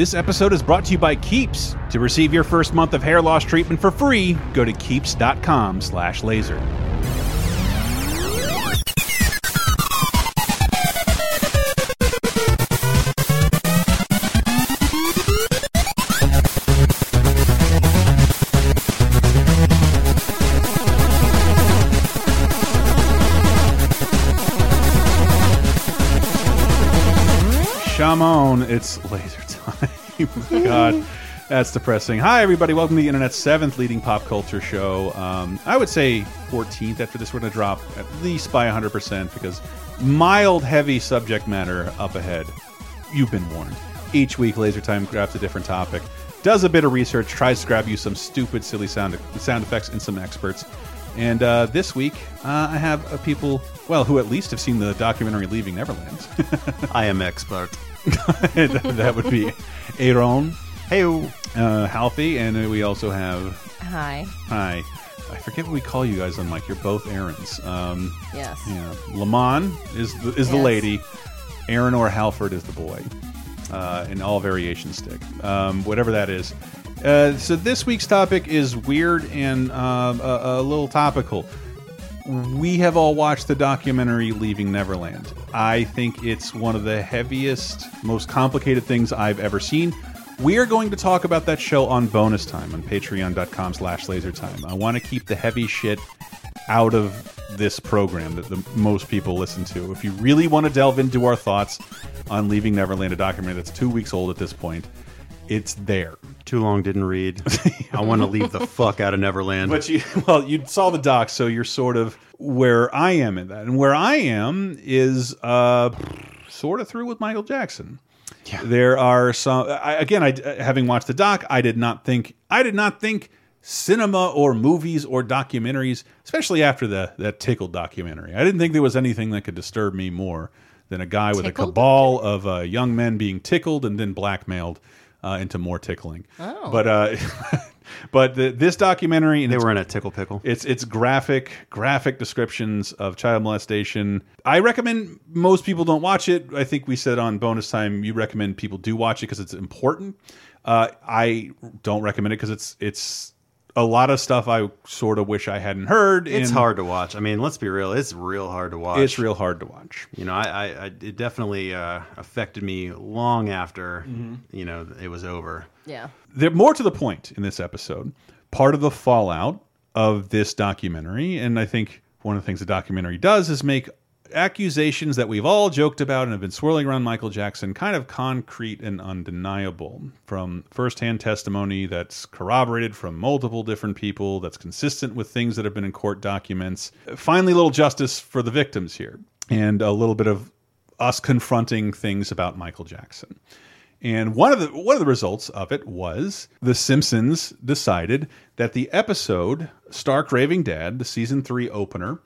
This episode is brought to you by Keeps. To receive your first month of hair loss treatment for free, go to keeps.com slash laser. Shamon, it's laser. God, that's depressing. Hi, everybody. Welcome to the internet's seventh leading pop culture show. Um, I would say 14th. After this, we're going to drop at least by 100% because mild, heavy subject matter up ahead. You've been warned. Each week, Laser Time grabs a different topic, does a bit of research, tries to grab you some stupid, silly sound sound effects and some experts. And uh, this week, uh, I have people, well, who at least have seen the documentary Leaving Neverland. I am expert. that would be Aaron, Hey, uh, Halfie, and we also have Hi. hi. I forget what we call you guys on mic. You're both Aarons. Um, Yes. yeah, Lamont is the, is the Yes. lady. Aaron or Halford is the boy. Uh, in all variation stick, um, whatever that is. Uh, so this week's topic is weird and um, a, a little topical. We have all watched the documentary Leaving Neverland. I think it's one of the heaviest, most complicated things I've ever seen. We are going to talk about that show on bonus time on patreon.com slash lasertime. I want to keep the heavy shit out of this program that the most people listen to. If you really want to delve into our thoughts on Leaving Neverland, a documentary that's two weeks old at this point, it's there. Too long didn't read. I want to leave the fuck out of Neverland. But you, well, you saw the doc, so you're sort of where I am in that, and where I am is uh, sort of through with Michael Jackson. Yeah. There are some. I, again, I having watched the doc, I did not think. I did not think cinema or movies or documentaries, especially after the that tickled documentary. I didn't think there was anything that could disturb me more than a guy with a cabal of uh, young men being tickled and then blackmailed uh, into more tickling. Oh. But uh, but the, this documentary and they were in a tickle pickle. it's it's graphic graphic descriptions of child molestation. I recommend most people don't watch it. I think we said on bonus time you recommend people do watch it because it's important. Uh, I don't recommend it because it's it's a lot of stuff I sort of wish I hadn't heard. It's and hard to watch. I mean, let's be real. It's real hard to watch. It's real hard to watch. You know, I, I, I it definitely uh, affected me long after Mm-hmm. you know it was over. Yeah. There more to the point in this episode. Part of the fallout of this documentary, and I think one of the things the documentary does is make accusations that we've all joked about and have been swirling around Michael Jackson kind of concrete and undeniable from firsthand testimony that's corroborated from multiple different people, that's consistent with things that have been in court documents. Finally, a little justice for the victims here, and a little bit of us confronting things about Michael Jackson. And one of the one of the results of it was The Simpsons decided that the episode Stark Raving Dad, the season three opener,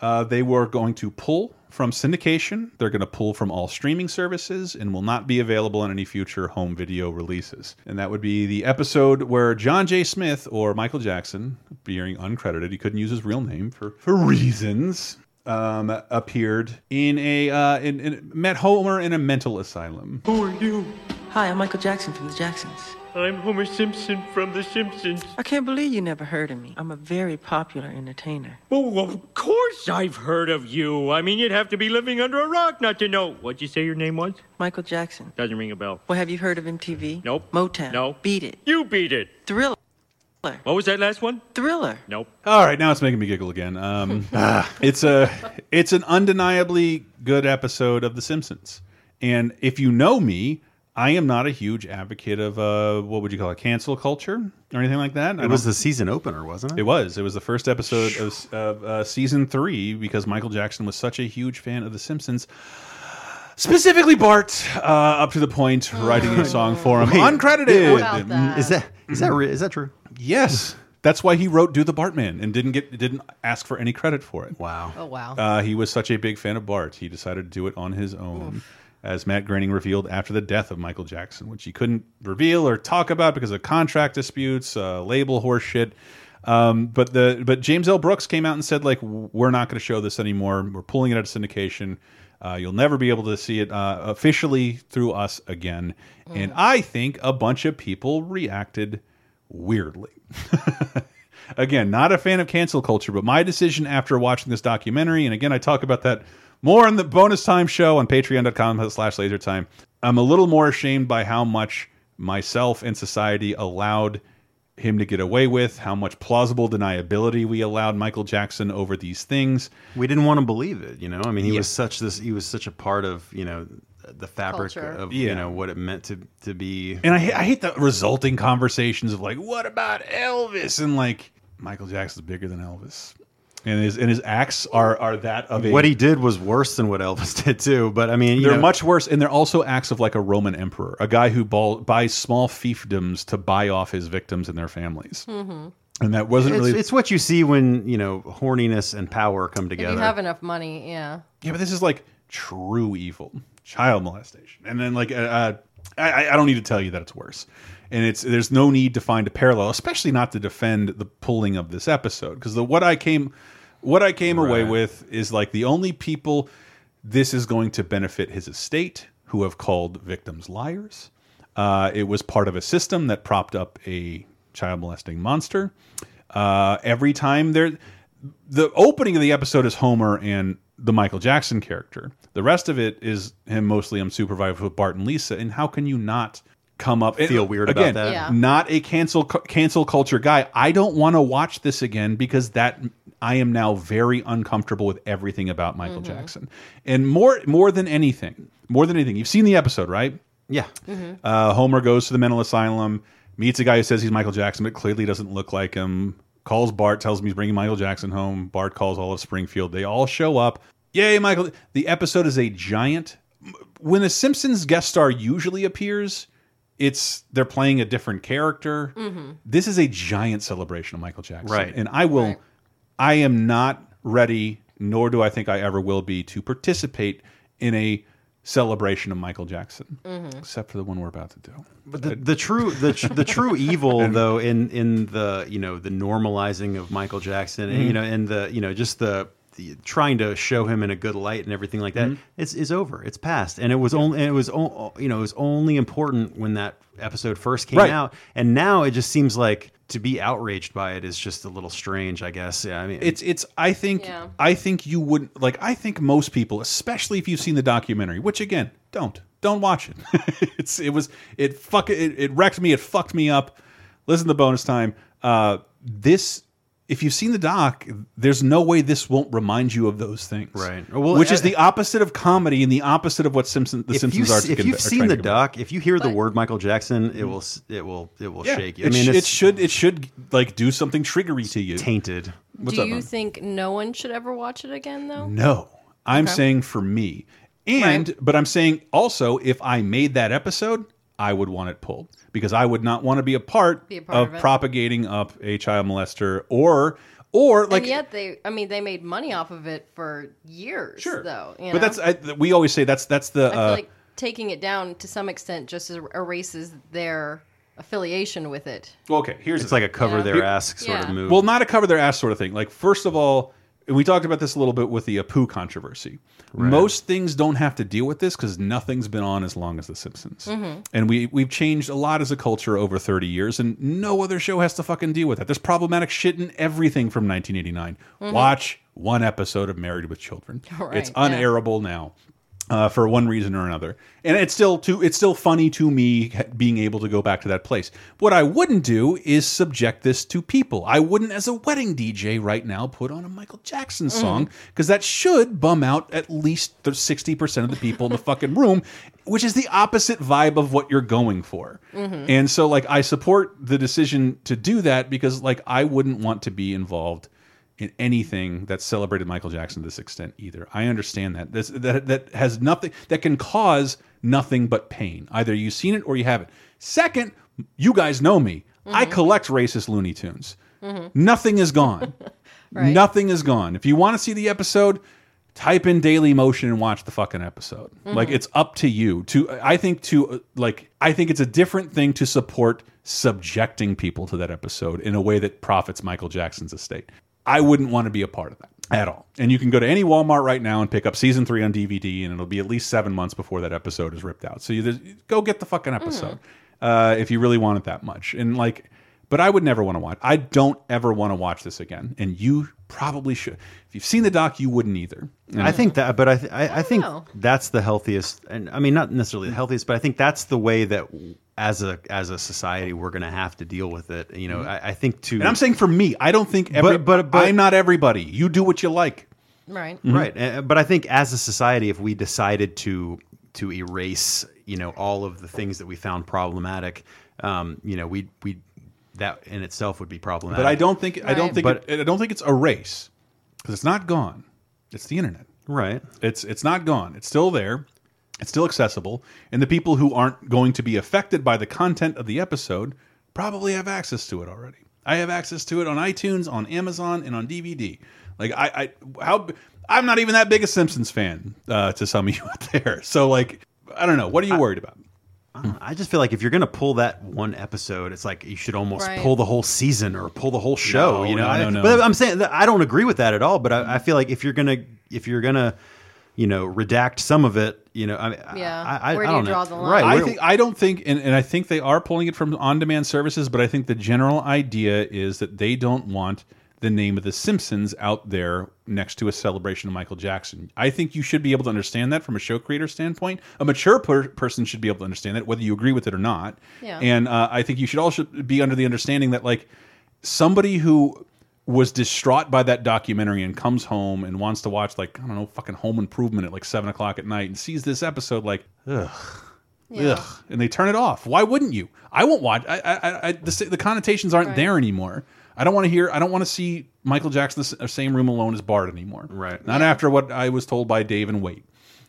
uh, they were going to pull from syndication. They're going to pull from all streaming services and will not be available in any future home video releases. And that would be the episode where John Jay Smith or Michael Jackson, being uncredited, he couldn't use his real name for for reasons. Um, appeared in a uh, in, in met Homer in a mental asylum. Who are you? Hi, I'm Michael Jackson from the Jacksons. I'm Homer Simpson from The Simpsons. I can't believe you never heard of me. I'm a very popular entertainer. Oh, of course I've heard of you. I mean, you'd have to be living under a rock not to know. What'd you say your name was? Michael Jackson. Doesn't ring a bell. Well, have you heard of MTV? Nope. Motown. No. Beat It. You beat it. Thriller. What was that last one? Thriller. Nope. All right, now it's making me giggle again. Um, it's a it's an undeniably good episode of The Simpsons, and if you know me, I am not a huge advocate of uh, what would you call it, cancel culture or anything like that. I It was the season opener, wasn't it? It was. It was the first episode of, of uh, season three because Michael Jackson was such a huge fan of The Simpsons. Specifically, Bart, uh, up to the point, writing a song for him, Wait, uncredited. about that? Is that is that re- is that true? Yes, that's why he wrote "Do the Bartman" and didn't get didn't ask for any credit for it. Wow. Oh wow. Uh, he was such a big fan of Bart, he decided to do it on his own. As Matt Groening revealed after the death of Michael Jackson, which he couldn't reveal or talk about because of contract disputes, uh, label horseshit. Um, but the but James L. Brooks came out and said like we're not going to show this anymore. We're pulling it out of syndication. Uh, you'll never be able to see it uh, officially through us again. And I think a bunch of people reacted weirdly. again, not a fan of cancel culture, but my decision after watching this documentary, and again, I talk about that more on the bonus time show on patreon.com slash lasertime. I'm a little more ashamed by how much myself and society allowed him to get away with, how much plausible deniability we allowed Michael Jackson over these things. We didn't want to believe it, you know. I mean, he Yeah. was such this. He was such a part of you know the fabric Culture. of Yeah. you know what it meant to to be. And I, I hate the resulting conversations of like, what about Elvis? And like, Michael Jackson's bigger than Elvis. And his and his acts are are that of a What he did was worse than what Elvis did too. But I mean, you They're know, much worse, and they're also acts of like a Roman emperor, a guy who ball, buys small fiefdoms to buy off his victims and their families. And that wasn't it's, really. it's what you see when you know horniness and power come If together. you have enough money, yeah. yeah, but this is like true evil, child molestation, and then like uh, uh, I, I don't need to tell you that it's worse. And it's there's no need to find a parallel, especially not to defend the pulling of this episode, because the what I came what I came away with is like the only people this is going to benefit his estate who have called victims liars. Uh, it was part of a system that propped up a child molesting monster. Uh, every time there, the opening of the episode is Homer and the Michael Jackson character. The rest of it is him mostly unsupervised with Bart and Lisa. And how can you not come up Feel weird about again, that? Yeah. Not a cancel cancel culture guy. I don't want to watch this again because that I am now very uncomfortable with everything about Michael Jackson. And more more than anything, more than anything, you've seen the episode, right? yeah, Uh, Homer goes to the mental asylum, meets a guy who says he's Michael Jackson, but clearly doesn't look like him. Calls Bart, tells him he's bringing Michael Jackson home. Bart calls all of Springfield. They all show up. Yay, Michael! The episode is a giant. When a Simpsons guest star usually appears, it's they're playing a different character. Mm-hmm. This is a giant celebration of Michael Jackson, Right. And I will. Right. I am not ready, nor do I think I ever will be, to participate in a celebration of Michael Jackson, mm-hmm. except for the one we're about to do. But the, the true the the true evil though in in the you know the normalizing of Michael Jackson and mm-hmm. you know and the you know just the, the trying to show him in a good light and everything like that is is over it's past and it was only it was o- you know it was only important when that episode first came Right. out and now it just seems like to be outraged by it is just a little strange I guess yeah I mean It's it's. I think Yeah. I think you wouldn't like. I think most people, especially if you've seen the documentary, which again, don't don't watch it. it's it was it fuck it, it wrecked me. It fucked me up. Listen to the bonus time. Uh, this. If you've seen the doc, there's no way this won't remind you of those things, Right. Well, Which is uh, the opposite of comedy and the opposite of what Simpson the Simpsons you, are. s- if you've conve- are seen the doc, if you hear the But- word Michael Jackson, it will it will it will Yeah, shake you. it, I mean, it's it should it should like do something triggery to you. tainted. What's Do up, you Mom? think no one should ever watch it again, though? No, I'm Okay. saying for me, and but I'm saying also if I made that episode, I would want it pulled because I would not want to be a part, Be a part of, of propagating up a child molester or or like and yet they, I mean, they made money off of it for years, sure though. You but know? that's I, we always say that's that's the I feel uh, like taking it down to some extent just er- erases their affiliation with it. well, okay. Here's It's the like a cover Yeah. their ass sort Yeah. of move. Well, not a cover their ass sort of thing. Like, first of all, and we talked about this a little bit with the Apu controversy. Most things don't have to deal with this because nothing's been on as long as The Simpsons, Mm-hmm. and we we've changed a lot as a culture over thirty years, and no other show has to fucking deal with that. There's problematic shit in everything from 1989. Watch one episode of Married with Children. Right, it's yeah. unairable now. Uh, for one reason or another, and it's still too it's still funny to me being able to go back to that place. What I wouldn't do is subject this to people. I wouldn't, as a wedding DJ right now, put on a Michael Jackson song because that should bum out at least sixty percent of the people in the fucking room, which is the opposite vibe of what you're going for. And so, like, I support the decision to do that because, like, I wouldn't want to be involved in anything that celebrated Michael Jackson to this extent either. I understand that. This that that has nothing that can cause nothing but pain. Either you've seen it or you haven't. Second, you guys know me. I mm-hmm. collect racist Looney Tunes. Mm-hmm. Nothing is gone. Right. Nothing is gone. If you want to see the episode, type in Daily Motion and watch the fucking episode. Mm-hmm. Like it's up to you. To I think to like I think it's a different thing to support subjecting people to that episode in a way that profits Michael Jackson's estate. I wouldn't want to be a part of that. at all. And you can go to any Walmart right now and pick up season three on DVD, and it'll be at least seven months before that episode is ripped out. So you go get the fucking episode uh, if you really want it that much. And like, but I would never want to watch. I don't ever want to watch this again. And you probably should. If you've seen the doc, you wouldn't either. And I think that, but I, th I, I think know. that's the healthiest, and I mean not necessarily the healthiest, but I think that's the way that as a as a society we're going to have to deal with it. You know, I, I think to and I'm saying for me, I don't think every, But- but- but- I'm not everybody. You do what you like. Right. right, uh, but I think as a society, if we decided to to erase, you know, all of the things that we found problematic, um, you know, we we that in itself would be problematic. But I don't think I don't think But- it, I don't think it's a race because it's not gone. It's the internet. right. It's it's not gone. It's still there. It's still accessible, and the people who aren't going to be affected by the content of the episode probably have access to it already. I have access to it on iTunes, on Amazon, and on DVD. Like I, I how I'm not even that big a Simpsons fan uh, to some of you out there. So like I don't know. What are you worried about? Hmm. I just feel like if you're going to pull that one episode, it's like you should almost Right. pull the whole season or pull the whole show. No, you know, no, I- no, no. but I'm saying that I don't agree with that at all. But I, I mm-hmm. feel like if you're gonna if you're gonna you know redact some of it, you know, I, Yeah. I, I, Where do you don't know. draw the line? Right, I think I don't think, and, and I think they are pulling it from on-demand services, but I think the general idea is that they don't want the name of The Simpsons out there next to a celebration of Michael Jackson. I think you should be able to understand that from a show creator standpoint. A mature per person should be able to understand that, whether you agree with it or not. Yeah. And uh, I think you should also be under the understanding that, like, somebody who was distraught by that documentary and comes home and wants to watch like I don't know fucking Home Improvement at like seven o'clock at night and sees this episode like ugh Yeah. Ugh, and they turn it off. Why wouldn't you? I won't watch. I, I, I the, the connotations aren't Right. there anymore. I don't want to hear. I don't want to see Michael Jackson in the same room alone as Bart anymore. Right. Not after what I was told by Dave and Wait.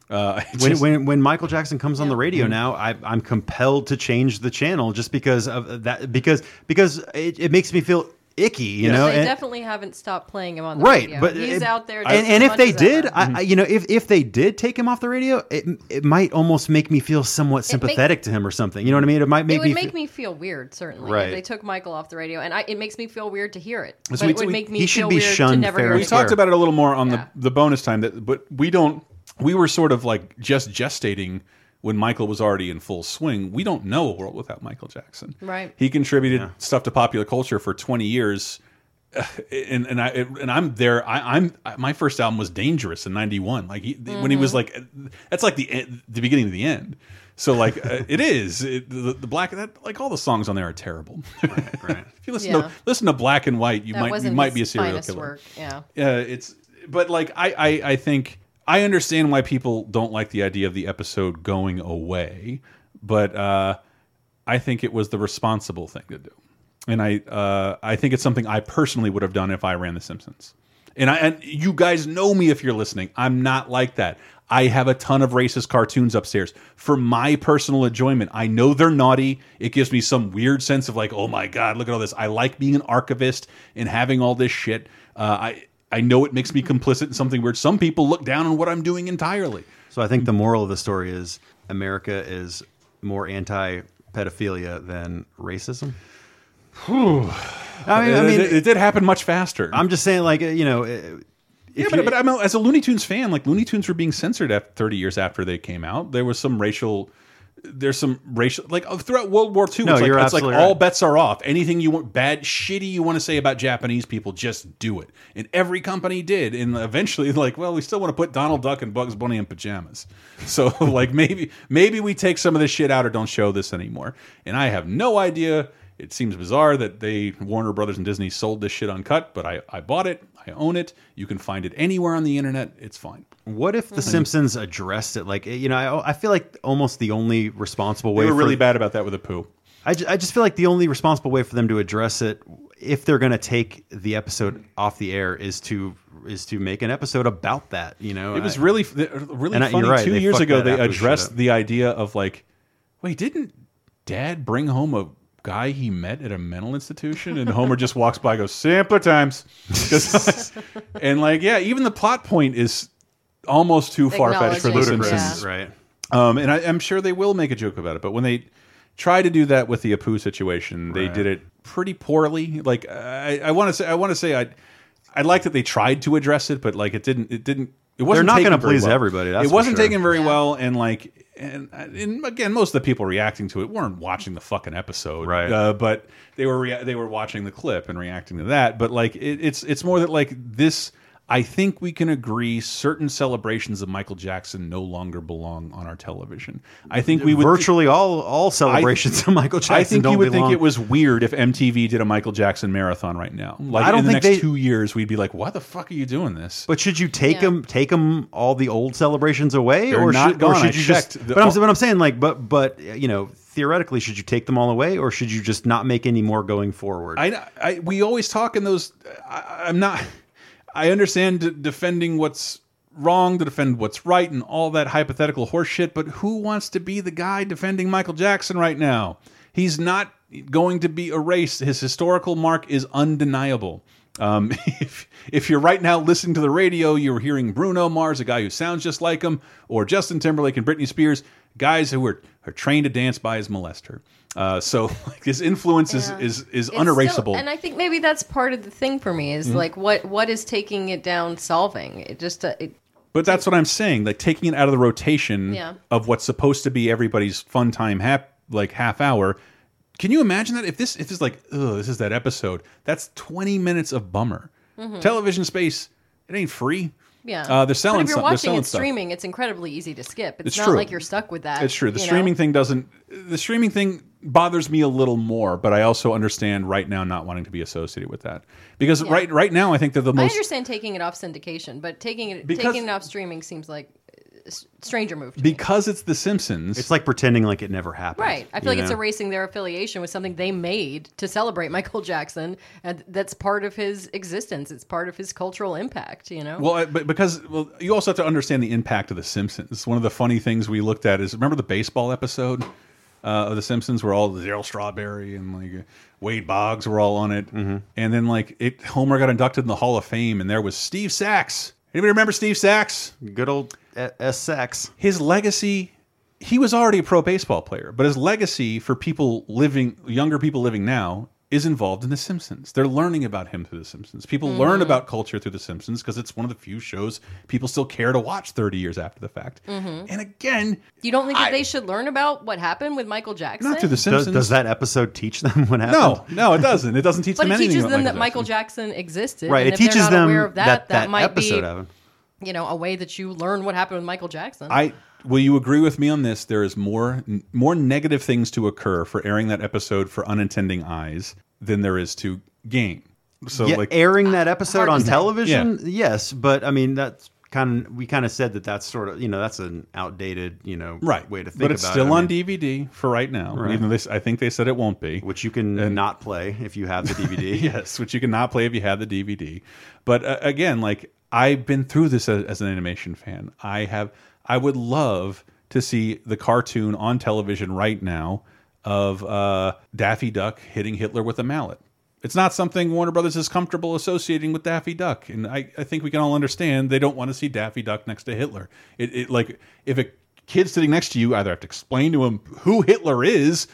Uh, it when, when when Michael Jackson comes on the radio Mm-hmm. now, I, I'm compelled to change the channel just because of that. Because because it, it makes me feel icky, you know. they and- definitely haven't stopped playing him on the radio. right, radio. but he's it- out there. And, just and as if they much as did, ever. I, mm-hmm. I- you know, if if they did take him off the radio, it it might almost make me feel somewhat make- sympathetic to him or something. You know what I mean? It might make it would me. make fe- me feel weird, certainly, Right. if they took Michael off the radio, and I, it makes me feel weird to hear it. So But we- it would we- make me he should feel be weird to shunned never fair hear we it. talked about it a little more on Yeah. the the bonus time that, but we don't. We were sort of like just gestating when Michael was already in full swing. We don't know a world without Michael Jackson. Right. He contributed stuff to popular culture for 20 years. And and I and I'm there. I, I'm my first album was Dangerous in '91. Like he, when he was like, that's like the end, the beginning of the end. So like uh, it is it, the, the black that like all the songs on there are terrible. right. if you listen Yeah. to listen to Black and White, you That might you might be a serial killer. work. Yeah. Uh, it's but like I, I I think I understand why people don't like the idea of the episode going away, but uh, I think it was the responsible thing to do, and I uh, I think it's something I personally would have done if I ran The Simpsons. And I and you guys know me if you're listening. I'm not like that. I have a ton of racist cartoons upstairs for my personal enjoyment. I know they're naughty. It gives me some weird sense of like, oh my god, look at all this. I like being an archivist and having all this shit. Uh, I I know it makes me complicit in something weird. Some people look down on what I'm doing entirely. So I think the moral of the story is America is more anti-pedophilia than racism. I mean, I mean, it, it did happen much faster. I'm just saying, like you know, Yeah, but, but I'm a, as a Looney Tunes fan, like Looney Tunes were being censored after 30 years after they came out. There was some racial, there's some racial, like uh, throughout World War II. No, it's like, you're it's like absolutely all right. bets are off. Anything you want, bad, shitty you want to say about Japanese people, just do it. And every company did. And eventually, like, well, we still want to put Donald Duck and Bugs Bunny in pajamas. So, like, maybe maybe we take some of this shit out or don't show this anymore. And I have no idea. It seems bizarre that they Warner Brothers and Disney sold this shit uncut, but I, I bought it. I own it. You can find it anywhere on the internet. It's fine. what if Mm-hmm. The Simpsons addressed it? Like you know, I, I feel like almost the only responsible way They were for really bad about that with the Apu. I, I just feel like the only responsible way for them to address it, if they're going to take the episode off the air, is to is to make an episode about that. You know, It was I- really really And I- funny. right, Two years ago, they addressed the idea of like, wait, didn't Dad bring home a guy he met at a mental institution? And Homer just walks by, and goes simpler times and like, yeah, even the plot point is almost too far fetched for the Simpsons. yeah. right. Um, and I, I'm sure they will make a joke about it, but when they try to do that with the Apu situation, they Right. did it pretty poorly. Like I, I want to say, I want to say, I, I like that they tried to address it, but like it didn't. It didn't. It wasn't. They're not gonna please well. everybody, that's it wasn't sure. taken very Yeah. well, and like, and, and again, most of the people reacting to it weren't watching the fucking episode, Right. Uh, but they were they were watching the clip and reacting to that. But like, it, it's it's more that like this. I think we can agree certain celebrations of Michael Jackson no longer belong on our television. I think we would Virtually all all celebrations of Michael Jackson I think don't you would belong. think it was weird if MTV did a Michael Jackson marathon right now. Mm, like I don't in the think next they- two years, we'd be like, "Why the fuck are you doing this?" But should you take Yeah. them, take them all the old celebrations away, They're or not should, gone. or should I you checked. just? The- but I'm, but I'm saying, like, but but you know, theoretically, should you take them all away, or should you just not make any more going forward? I, I we always talk in those. I, I'm not. I understand defending what's wrong to defend what's right and all that hypothetical horseshit, but who wants to be the guy defending Michael Jackson right now? He's not going to be erased. His historical mark is undeniable. Um, if if you're right now listening to the radio, you're hearing Bruno Mars, a guy who sounds just like him, or Justin Timberlake and Britney Spears, guys who are, are trained to dance by his molester. Uh, so like, his influence is Yeah. is, is It's unerasable. still- and I think maybe that's part of the thing for me is Mm-hmm. like what what is taking it down solving it just uh, it, But that's what I'm saying. Like taking it out of the rotation Yeah. of what's supposed to be everybody's fun time hap like half hour. Can you imagine that if this if this is like, oh, this is that episode? That's 20 minutes of bummer. Television space, it ain't free. Yeah Uh, they're selling but if you're watching it stuff. streaming it's incredibly easy to skip it's, It's not true. like you're stuck with that It's true. The you know? streaming thing doesn't. The streaming thing bothers me a little more, but I also understand right now not wanting to be associated with that because right right now I think they're the most. I most. understand taking it off syndication but taking it Because- taking it off streaming seems like a s- stranger move to me. because it's The Simpsons. it's like pretending like it never happened. Right. I feel you like it's erasing their affiliation with something they made to celebrate Michael Jackson, and that's part of his existence. It's part of his cultural impact. You know. Well, I- but because well, you also have to understand the impact of The Simpsons. One of the funny things we looked at is remember the baseball episode uh, of The Simpsons where all the Darryl Strawberry and like Wade Boggs were all on it, Mm-hmm. and then like it Homer got inducted in the Hall of Fame, and there was Steve Sax. Anybody remember Steve Sax? good old uh, Sax. His legacy. He was already a pro baseball player, but his legacy for people living, younger people living now, is involved in The Simpsons. They're learning about him through The Simpsons. People Mm-hmm. learn about culture through The Simpsons because it's one of the few shows people still care to watch 30 years after the fact. Mm-hmm. And again, you don't think that they should learn about what happened with Michael Jackson? not through The Simpsons. does that episode teach them what happened? No, no, it doesn't. It doesn't teach But them it anything teaches about them Michael that Michael Jackson. Jackson existed. Right. and It if teaches not them aware of that, that that, that might episode be, happened. you know, a way that you learn what happened with Michael Jackson. I will you agree with me on this? There is more more negative things to occur for airing that episode for unintending eyes than there is to gain. So yeah, like airing that episode on say. television, yes, but I mean that's kind of we kind of said that that's sort of you know that's an outdated you know right way to think but it's about still it. I on mean, DVD for right now. Right. Even this, I think they said it won't be. which you can not play if you have the DVD. yes, which you cannot play if you have the DVD. But uh, again, like I've been through this as, as an animation fan. I have. I would love to see the cartoon on television right now of uh, Daffy Duck hitting Hitler with a mallet. It's not something Warner Brothers is comfortable associating with Daffy Duck, and I, I think we can all understand they don't want to see Daffy Duck next to Hitler. It, it like if a kid sitting next to you either have to explain to him who Hitler is,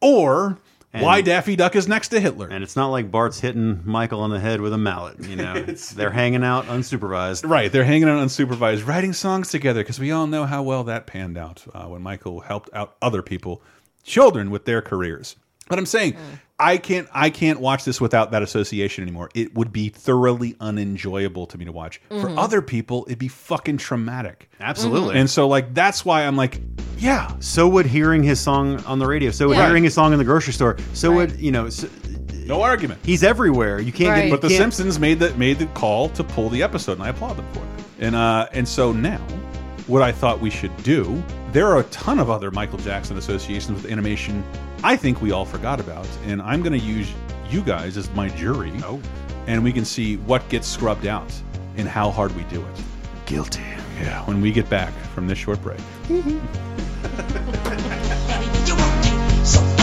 or why Daffy Duck is next to Hitler. And it's not like Bart's hitting Michael on the head with a mallet. You know, they're hanging out unsupervised. Right, they're hanging out unsupervised, writing songs together because we all know how well that panned out uh, when Michael helped out other people, children with their careers. But I'm saying, I can't, I can't watch this without that association anymore. It would be thoroughly unenjoyable to me to watch. For other people, it'd be fucking traumatic. Absolutely. And so, like, that's why I'm like, yeah, so would hearing his song on the radio. So would Yeah. hearing his song in the grocery store. So Right. would you know? So, no argument. he's everywhere. You can't Right. get. But The can't- Simpsons made the made the call to pull the episode, and I applaud them for that. And uh, and so now, what I thought we should do, there are a ton of other Michael Jackson associations with animation. I think we all forgot about, and I'm going to use you guys as my jury. Oh. and we can see what gets scrubbed out and how hard we do it. guilty. Yeah, when we get back from this short break.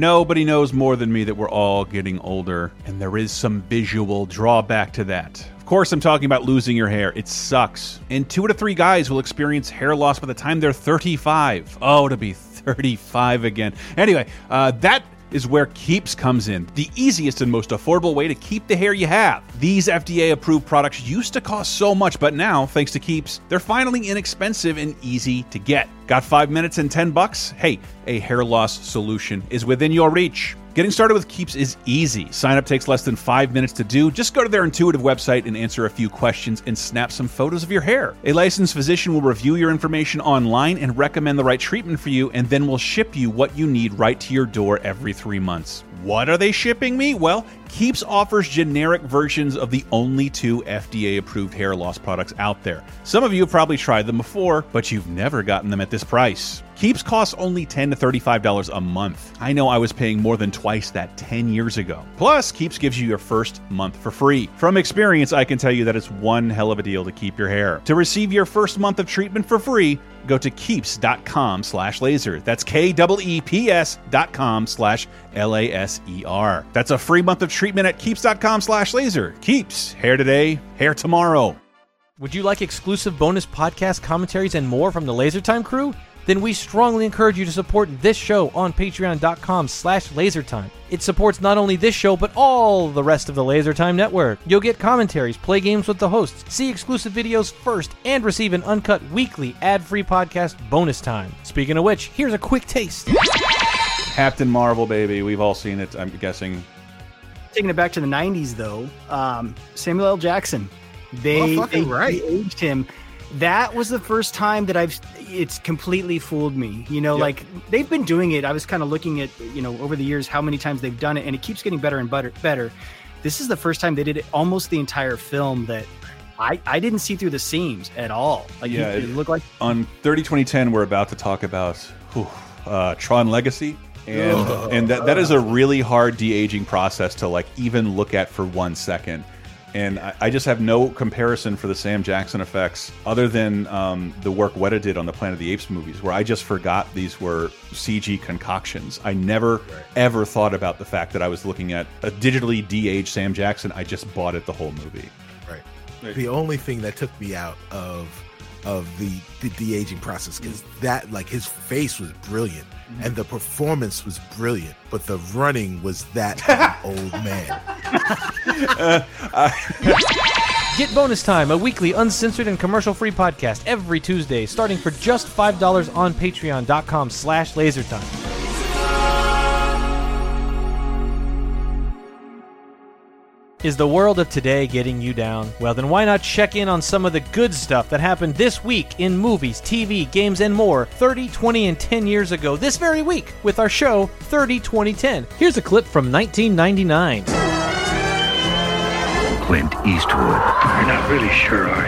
Nobody knows more than me that we're all getting older, and there is some visual drawback to that. Of course, I'm talking about losing your hair. It sucks. And two out of three guys will experience hair loss by the time they're 35. Oh, to be 35 again. Anyway, uh, that is where Keeps comes in, the easiest and most affordable way to keep the hair you have. These FDA approved products used to cost so much, but now, thanks to Keeps, they're finally inexpensive and easy to get. Got five minutes and 10 bucks? Hey, a hair loss solution is within your reach. Getting started with Keeps is easy. Sign up takes less than five minutes to do. Just go to their intuitive website and answer a few questions and snap some photos of your hair. A licensed physician will review your information online and recommend the right treatment for you, and then will ship you what you need right to your door every three months. What are they shipping me? Well, Keeps offers generic versions of the only two FDA approved hair loss products out there. Some of you have probably tried them before, but you've never gotten them at this price. Keeps costs only 10 to $35 a month. I know I was paying more than twice that 10 years ago. Plus, Keeps gives you your first month for free. From experience, I can tell you that it's one hell of a deal to keep your hair. To receive your first month of treatment for free, go to keeps.com slash laser. That's K-E-E-P-S dot com slash L-A-S-E-R. That's a free month of treatment at keeps.com slash laser. Keeps. Hair today, hair tomorrow. Would you like exclusive bonus podcast commentaries and more from the LaserTime crew? Then we strongly encourage you to support this show on patreon.com slash lasertime. It supports not only this show, but all the rest of the LaserTime network. You'll get commentaries, play games with the hosts, see exclusive videos first, and receive an uncut weekly ad-free podcast bonus time. Speaking of which, here's a quick taste. Captain Marvel, baby. We've all seen it, I'm guessing. Taking it back to the '90s, though, um, Samuel L. Jackson. They, fucking they, right. they aged him. That was the first time that I've. It's completely fooled me. You know, Yep. like they've been doing it. I was kind of looking at you know over the years how many times they've done it, and it keeps getting better and better. Better. This is the first time they did it almost the entire film that. I, I didn't see through the seams at all. Like Yeah, it, it- it looked like on 30 2010 we're about to talk about whew, uh, tron legacy and and that, that is a really hard de-aging process to like even look at for one second and I, I just have no comparison for the sam jackson effects other than um, the work weta did on the planet of the apes movies where i just forgot these were cg concoctions. I never ever thought about the fact that i was looking at a digitally de-aged sam jackson. I just bought it the whole movie. Right. The only thing that took me out of of the the de aging process because mm. that like his face was brilliant mm. and the performance was brilliant, but the running was that old man. Get Bonus Time, a weekly uncensored and commercial-free podcast every Tuesday, starting for just $5 on patreon.com slash lasertime. Is the world of today getting you down? Well, then why not check in on some of the good stuff that happened this week in movies, TV, games, and more 30, 20, and 10 years ago this very week with our show 30, 20, 10. Here's a clip from 1999. Clint Eastwood. You're not really sure, are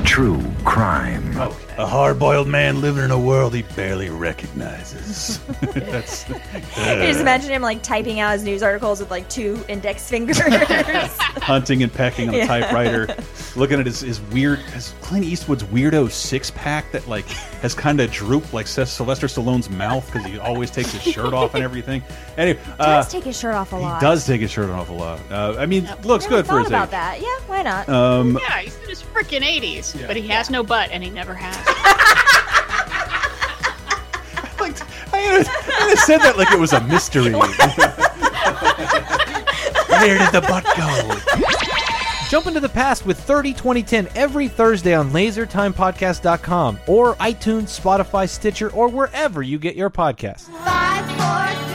you? True crime. A hard-boiled man living in a world he barely recognizes that's I just imagine him like typing out his news articles with like two index fingers. hunting and pecking on a Yeah. typewriter, looking at his, his weird, his Clint Eastwood's weirdo six pack that like has kind of drooped like Sylvester Stallone's mouth because he always takes his shirt off and everything. Anyway, uh, does take his shirt off a lot. he lot. does take his shirt off a lot. Uh, I mean, looks good for thought his about age. that. Yeah, why not? Um, Yeah, he's in his freaking 80s, but he has no butt, and he never has. Like, I I said that like it was a mystery. Where did the butt go? Jump into the past with 30 2010 every Thursday on lasertimepodcast.com or iTunes, Spotify, Stitcher, or wherever you get your podcasts. Five, four,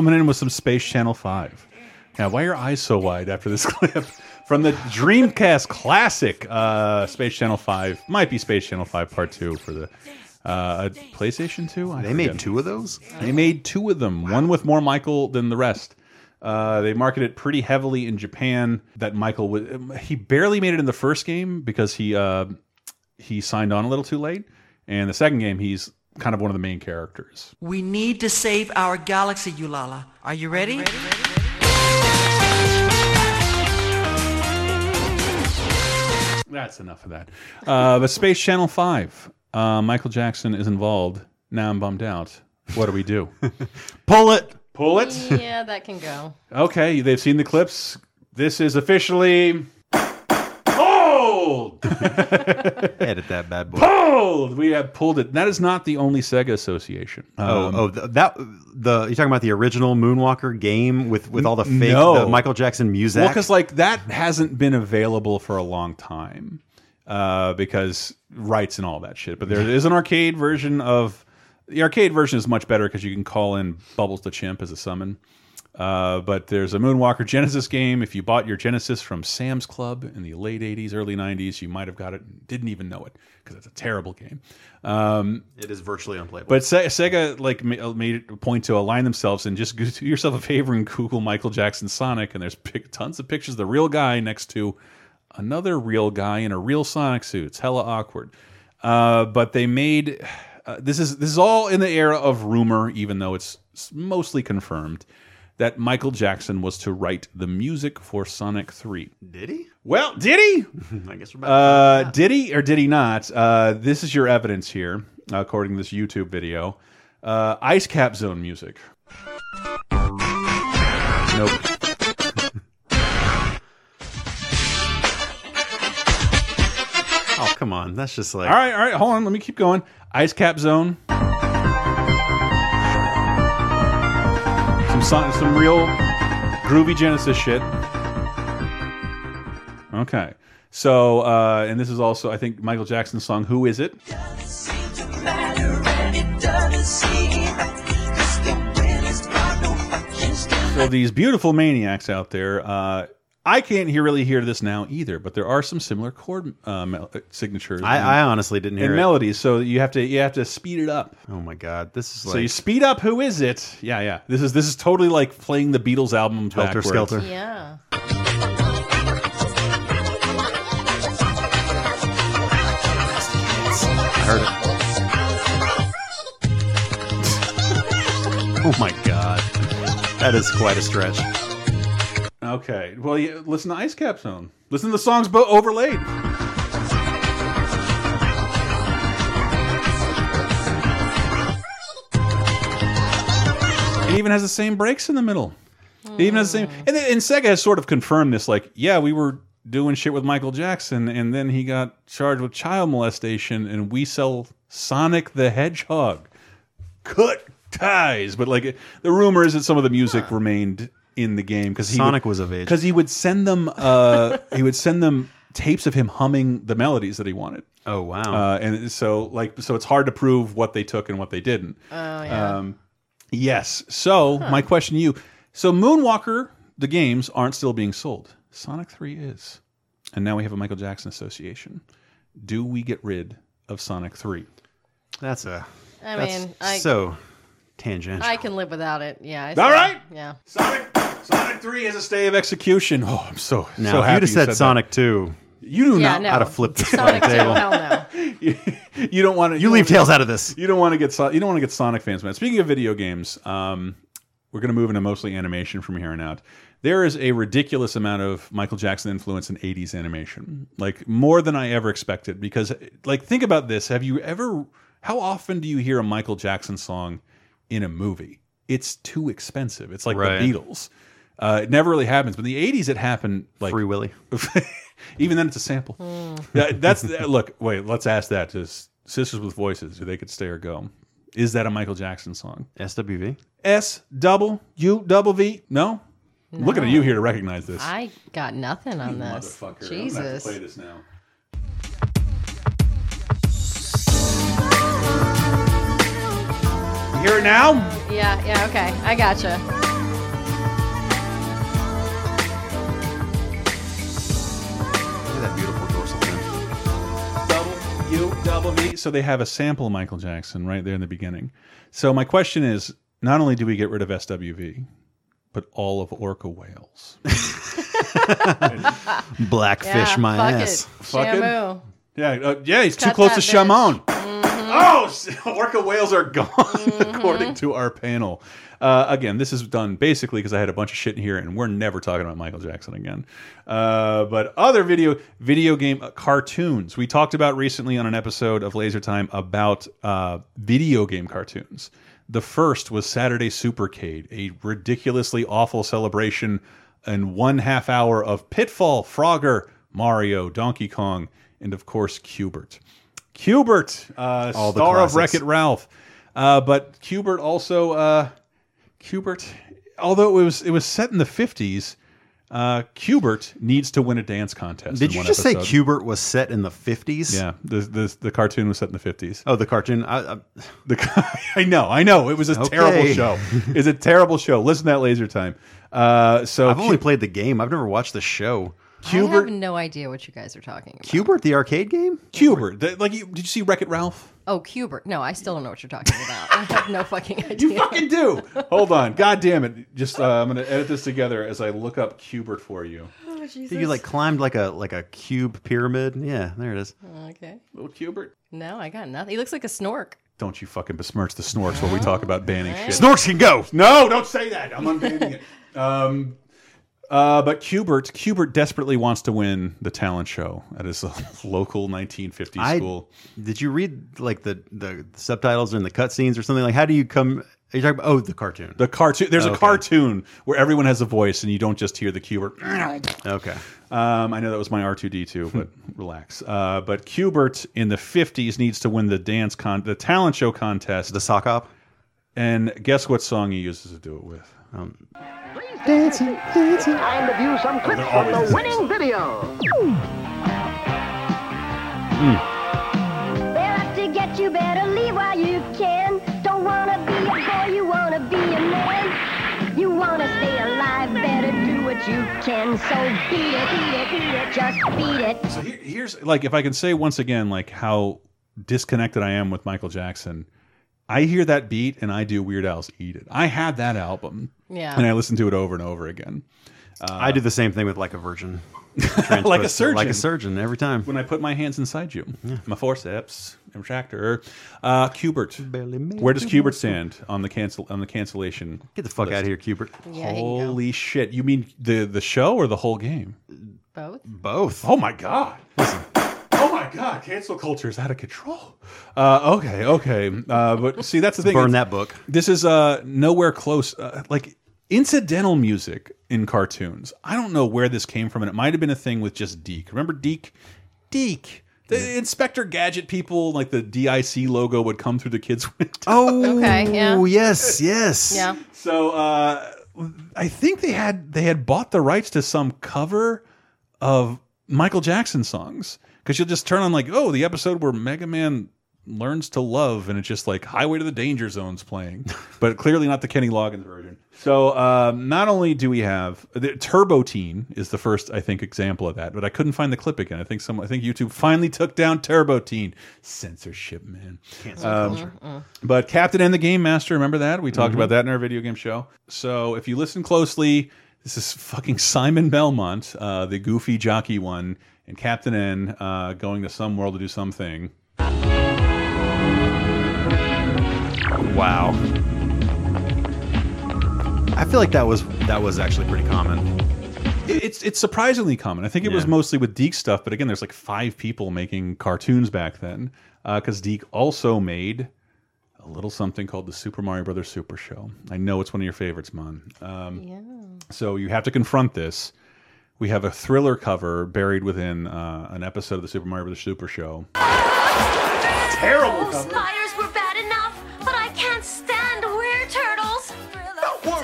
Coming in with some Space Channel 5. Now, why are your eyes so wide after this clip? From the Dreamcast classic, uh, Space Channel 5. Might be Space Channel 5 Part 2 for the uh, PlayStation 2? I They made two of those. They made two of them, one with more Michael than the rest. Uh, they marketed it pretty heavily in Japan. That Michael was he barely made it in the first game because he uh, he signed on a little too late, and the second game he's kind of one of the main characters. We need to save our galaxy, Ulala. Are you ready? That's enough of that. Uh, but Space Channel 5, uh, Michael Jackson is involved. Now I'm bummed out. What do we do? Pull it. Pull it. Yeah, that can go. Okay, they've seen the clips. This is officially pulled. Edit that bad boy. pulled. We have pulled it. That is not the only Sega association. Oh, Um, oh, th- that the you're talking about the original Moonwalker game with with all the fake no. the Michael Jackson music. Well, because like that hasn't been available for a long time, uh, because rights and all that shit. But there is an arcade version of the arcade version is much better because you can call in Bubbles the Chimp as a summon. Uh, but there's a Moonwalker Genesis game. If you bought your Genesis from Sam's Club in the late '80s, early '90s, you might have got it and didn't even know it because it's a terrible game. Um, it is virtually unplayable. but Se Sega like made it a point to align themselves and just do yourself a favor and Google Michael Jackson Sonic, and there's tons of pictures of the real guy next to another real guy in a real Sonic suit. It's hella awkward. Uh, but they made uh, this is this is all in the era of rumor, even though it's mostly confirmed that Michael Jackson was to write the music for Sonic Three. Did he? Well, did he? I guess we're about Uh, did he or did he not? Uh, this is your evidence here, according to this YouTube video. Uh, Ice Cap Zone music. Nope. Oh come on, that's just like All right, all right. Hold on. Let me keep going. Ice Cap Zone. Some some real groovy Genesis shit. Okay. So, uh, and this is also, I think, Michael Jackson's song "Who Is It." So these beautiful maniacs out there, uh, I can't hear really hear this now either, but there are some similar chord uh, mel- signatures. I, and- I honestly didn't hear and it. melodies, so you have to you have to speed it up. Oh my god, this is So like you speed up. Who is it? Yeah, yeah. This is this is totally like playing the Beatles album Helter backwards. Skelter. Yeah. I heard it. oh my god, that is quite a stretch. Okay. Well, yeah, listen to Ice Cap Zone. Listen to the songs bo overlaid. It even has the same breaks in the middle. It even has the same. Hmm. And, and Sega has sort of confirmed this. Like, yeah, we were doing shit with Michael Jackson, and then he got charged with child molestation, and we sell Sonic the Hedgehog. Cut ties. But like, the rumor is that some of the music remained in the game because Sonic was of age. because he would send them. Uh, he would send them tapes of him humming the melodies that he wanted. Oh wow! Uh, and so like so it's hard to prove what they took and what they didn't. Oh yeah. Um, yes. So my question to you: So Moonwalker, the games aren't still being sold. Sonic Three is, and now we have a Michael Jackson association. Do we get rid of Sonic Three? That's a I that's mean, I- so tangential. I can live without it. Yeah. I All see. Yeah. Sonic Sonic Three has a stay of execution. Oh, I'm so now, so happy you'd have you said, that. Sonic Two, You do Yeah, not. no. I'd have flipped the Sonic 2, table. hell no. you don't want to. You leave Tails out of this. You don't want to get. You don't want to get Sonic fans mad. Speaking of video games, um, we're going to move into mostly animation from here on out. There is a ridiculous amount of Michael Jackson influence in '80s animation, like more than I ever expected. Because, like, think about this: Have you ever? How often do you hear a Michael Jackson song in a movie? It's too expensive. It's like Right. the Beatles. Uh, it never really happens. But in the '80s, it happened like Free Willy. Even then, it's a sample. Yeah, that's look. Wait, let's ask that to Sisters with Voices. If they could stay or go. Is that a Michael Jackson song? SWV. S double U double V? No. I'm looking at you here to recognize this. I got nothing on this. Motherfucker. Jesus. I'm have to play this now. You hear it now? Yeah, yeah, okay. I gotcha. Double U double V. So they have a sample of Michael Jackson right there in the beginning. So my question is: not only do we get rid of SWV, but all of Orca whales. Blackfish yeah, my fuck ass. It. Fucking- Shamu. Yeah, uh, yeah, he's too close to that bitch. Shamon. Oh, orca whales are gone, according to our panel. Uh, again, this is done basically because I had a bunch of shit in here, and we're never talking about Michael Jackson again. Uh, but other video video game uh, cartoons we talked about recently on an episode of Laser Time about uh, video game cartoons. The first was Saturday Supercade, a ridiculously awful celebration and one half hour of Pitfall, Frogger, Mario, Donkey Kong, and of course Q*bert. Q*bert, uh, All star of. Wreck It Ralph. Uh, but Q*bert also, uh, Q*bert, although it was it was set in the fifties, uh, Q*bert needs to win a dance contest. Did you just episode. say Q*bert was set in the 50s? Yeah, the, the the cartoon was set in the fifties. Oh, the cartoon. I, I, The I know, I know, it was a Okay. terrible show. It's a terrible show. Listen to that laser time. Uh, so I've only played the game. I've never watched the show. I have no idea what you guys are talking about. Q*bert, the arcade game? Q*bert, the, like you, did you see Wreck It Ralph? Oh, Q*bert. No, I still don't know what you're talking about. I have no fucking idea. You fucking do. Hold on, god damn it! Just uh, I'm gonna edit this together as I look up Q*bert for you. Oh, Jesus. You like climbed like a like a cube pyramid. Yeah, there it is. Okay. Little Q*bert. No, I got nothing. He looks like a snork. Don't you fucking besmirch the snorks while we talk about banning shit. Snorks can go. No, don't say that. I'm unbanning it. Um, uh, but Q*bert, Q*bert desperately wants to win the talent show at his local 1950s I, school. Did you read like the the subtitles and the cutscenes or something? Like, how do you come? Are you talking about? Oh, the cartoon. The cartoon. There's a Okay. cartoon where everyone has a voice, and you don't just hear the Q*bert. Okay. Um, I know that was my R2D2, but relax. Uh, but Q*bert in the 50s needs to win the dance con, the talent show contest, the sock op. And guess what song he uses to do it with? Um, Dancing, dancing. Time to view some clips they're from the the winning video. Hmm. They're out to get you, better leave while you can. Don't wanna be a boy, you wanna be a man. You wanna stay alive, better do what you can. So beat it, beat it, beat it, just beat it. So here, here's like if I can say once again like how disconnected I am with Michael Jackson. I hear that beat and I do Weird Al's "Eat It." I had that album, Yeah. and I listen to it over and over again. Uh, I do the same thing with like a virgin. like a surgeon, Like a surgeon every time. When I put my hands inside you, my forceps, retractor. Uh, Q*bert, where does Q*bert stand on the cancel on the cancellation? Get the fuck list? out of here, Q*bert. Yeah, he can go. Holy shit! You mean the the show or the whole game? Both. Both. Oh my god! Oh my god! Cancel culture is out of control. Uh, okay, okay, uh, but see that's the thing. Burn It's- that book. This is uh, nowhere close. Uh, like incidental music in cartoons. I don't know where this came from, and it might have been a thing with just DIC. Remember DIC? DIC. The Inspector Gadget people, like the DIC logo, would come through the kids' window. Oh, Okay, yeah. yes, yes. Yeah. So uh, I think they had they had bought the rights to some cover of Michael Jackson songs because you'll just turn on like oh the episode where Mega Man learns to love and it's just like Highway to the Danger Zone's playing, but clearly not the Kenny Loggins version. So um, not only do we have the, Turbo Teen is the first I think example of that, but I couldn't find the clip again. I think some I think YouTube finally took down Turbo Teen censorship man. Um, but Captain N the Game Master, remember that? We talked about that in our video game show. So if you listen closely, this is fucking Simon Belmont, uh, the goofy jockey one, and Captain N uh, going to some world to do something. Wow. I feel like that was that was actually pretty common. It's it's surprisingly common. I think it was mostly with DIC stuff, but again, there's like five people making cartoons back then. Because DIC also made a little something called the Super Mario Brothers Super Show. I know it's one of your favorites, Mon. Um, Yeah. So you have to confront this. We have a thriller cover buried within uh, an episode of the Super Mario Brothers Super Show. Terrible Oh,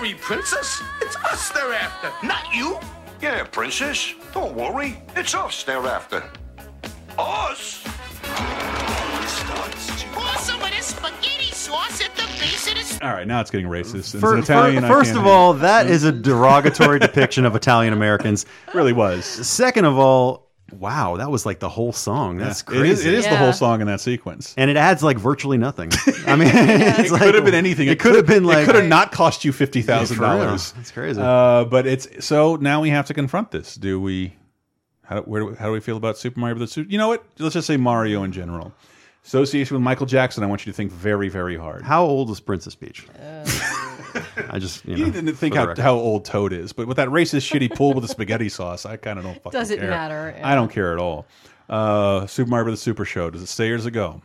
worry, Princess. It's us they're after, not you. Yeah, Princess. Don't worry. It's us they're after. Us? Pour some of spaghetti sauce at the base of the All right, now it's getting racist. It's Fir- an Italian. fir- I first of all, that is a derogatory depiction of Italian Americans. really was. Second of all, wow, that was like the whole song. That's Yeah, It is, crazy. it is the Yeah. whole song in that sequence. and it adds like virtually nothing. I mean, it's It like, could have been anything. It could have been like it could have not cost you fifty thousand dollars. real. That's crazy. Uh, but it's so now we have to confront this. Do we? How do, where do we, how do we feel about Super Mario Brothers? Super- You know what? Let's just say Mario in general. Association with Michael Jackson. I want you to think very, very hard. How old is Princess Peach? I just you, You didn't think how, how old Toad is, but with that racist shitty pool with the spaghetti sauce, I kind of don't fucking Does it care. matter, I don't care at all. Uh, Super Mario the Super Show. Does it stay or does it go?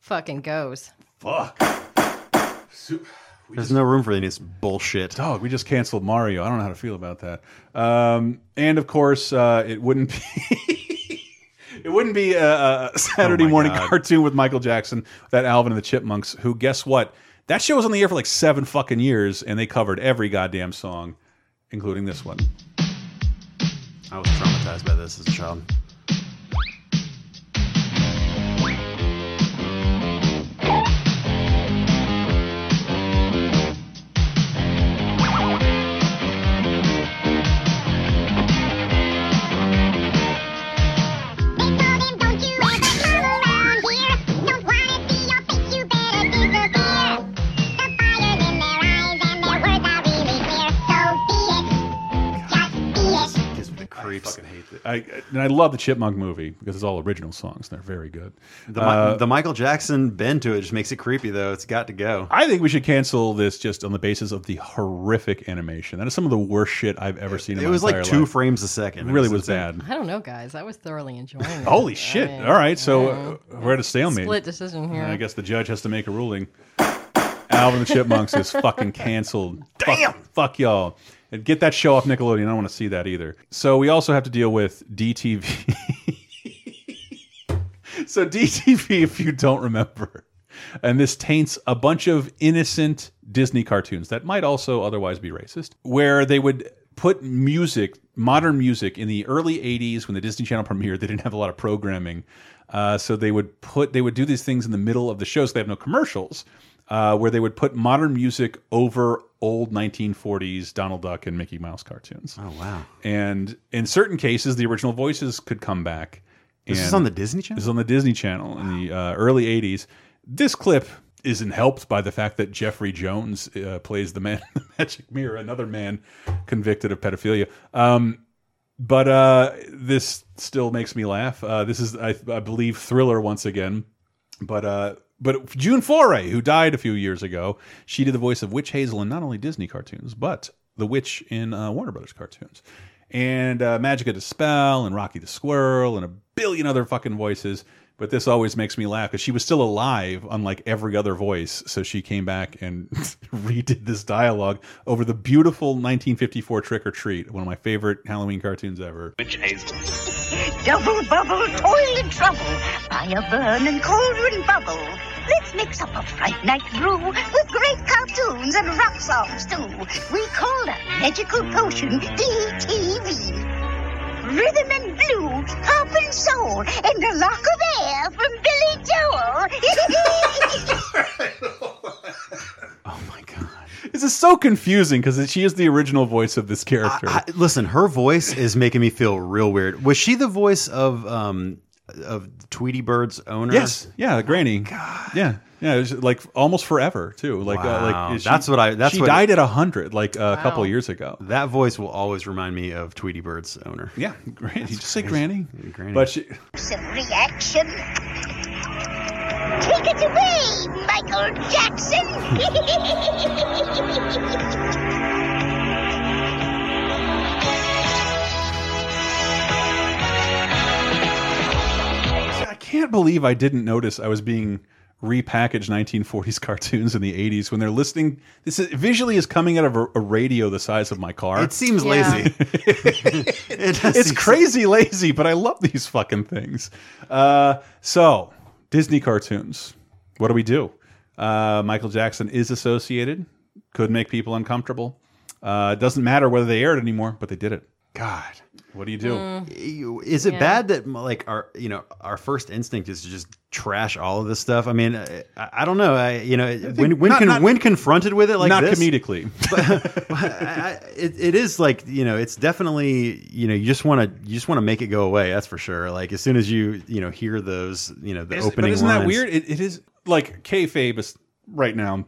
Fucking goes. Fuck. There's no room for any of this bullshit. Dog, we just canceled Mario. I don't know how to feel about that. Um, and of course, uh, it wouldn't be. It wouldn't be a, a Saturday Oh morning God. cartoon with Michael Jackson, that Alvin and the Chipmunks, who, guess what? That show was on the air for like seven fucking years, and they covered every goddamn song, including this one. I was traumatized by this as a child. I, and I love the Chipmunk movie because it's all original songs. They're very good. The, Uh, the Michael Jackson bend to it just makes it creepy, though. It's got to go. I think we should cancel this just on the basis of the horrific animation. That is some of the worst shit I've ever seen. In It my was like two life. frames a second. It It really was was bad. I don't know, guys. I was thoroughly enjoying it. Holy shit! I mean, All right, so yeah. uh, we're at a stalemate. Split decision here. I guess the judge has to make a ruling. Alvin the Chipmunks is fucking canceled. Damn! Fuck, fuck y'all. And get that show off Nickelodeon. I don't want to see that either. So we also have to deal with DTV. so DTV, if you don't remember, and this taints a bunch of innocent Disney cartoons that might also otherwise be racist, where they would put music, modern music, in the early '80s when the Disney Channel premiered. They didn't have a lot of programming, uh, so they would put they would do these things in the middle of the shows. They have no commercials. Uh, where they would put modern music over old 1940s Donald Duck and Mickey Mouse cartoons. Oh wow! And in certain cases, the original voices could come back. This is on the Disney Channel? This is on the Disney Channel in the uh, early 80s. This clip isn't helped by the fact that Jeffrey Jones uh, plays the man in the Magic Mirror, another man convicted of pedophilia. Um, but uh, this still makes me laugh. Uh, this is, I, I believe, Thriller once again. But uh, but June Foray, who died a few years ago, she did the voice of Witch Hazel in not only Disney cartoons, but the witch in uh, Warner Brothers cartoons, and uh, Magica De Spell, and Rocky the Squirrel, and a billion other fucking voices. But this always makes me laugh because she was still alive, unlike every other voice. So she came back and redid this dialogue over the beautiful 1954 Trick or Treat, one of my favorite Halloween cartoons ever. Witch Hazel. Double bubble, toil and trouble, fire burn and cauldron bubble. Let's mix up a fright night brew with great cartoons and rock songs too. We call that magical potion DTV. Rhythm and blues, pop and soul, and a lock of air from Billy Joel. Oh, This is so confusing because she is the original voice of this character. I, listen, her voice is making me feel real weird. Was she the voice of um of Tweety Bird's owner? Yes, yeah, Granny. God. Yeah, yeah, it was like almost forever too. Like, uh, like she- That's what I- that's she what- died at hundred, like uh, a couple years ago. That voice will always remind me of Tweety Bird's owner. Yeah, Granny. Just say Granny. Granny. But she, Some reaction. Take it away, Michael Jackson. I can't believe I didn't notice I was being repackaged 1940s cartoons in the 80s when they're listening. This is, visually is coming out of a, a radio the size of my car. It seems lazy. It it's seem- crazy lazy, but I love these fucking things. Uh, so Disney cartoons. What do we do? Uh, Michael Jackson is associated. Could make people uncomfortable. Uh, it doesn't matter whether they aired anymore, but they did it. God, what do you do? Mm. You- Is it Yeah. bad that like our you know our first instinct is to just trash all of this stuff? I mean, uh, I, I don't know. I you know when when not- con- not- when confronted with it like Not this, comedically. I, I- it, it is like you know it's definitely you know you just want to you just want to make it go away. That's for sure. Like as soon as you you know hear those you know the Is- opening but isn't lines, that weird? It, it is like kayfabe is right now.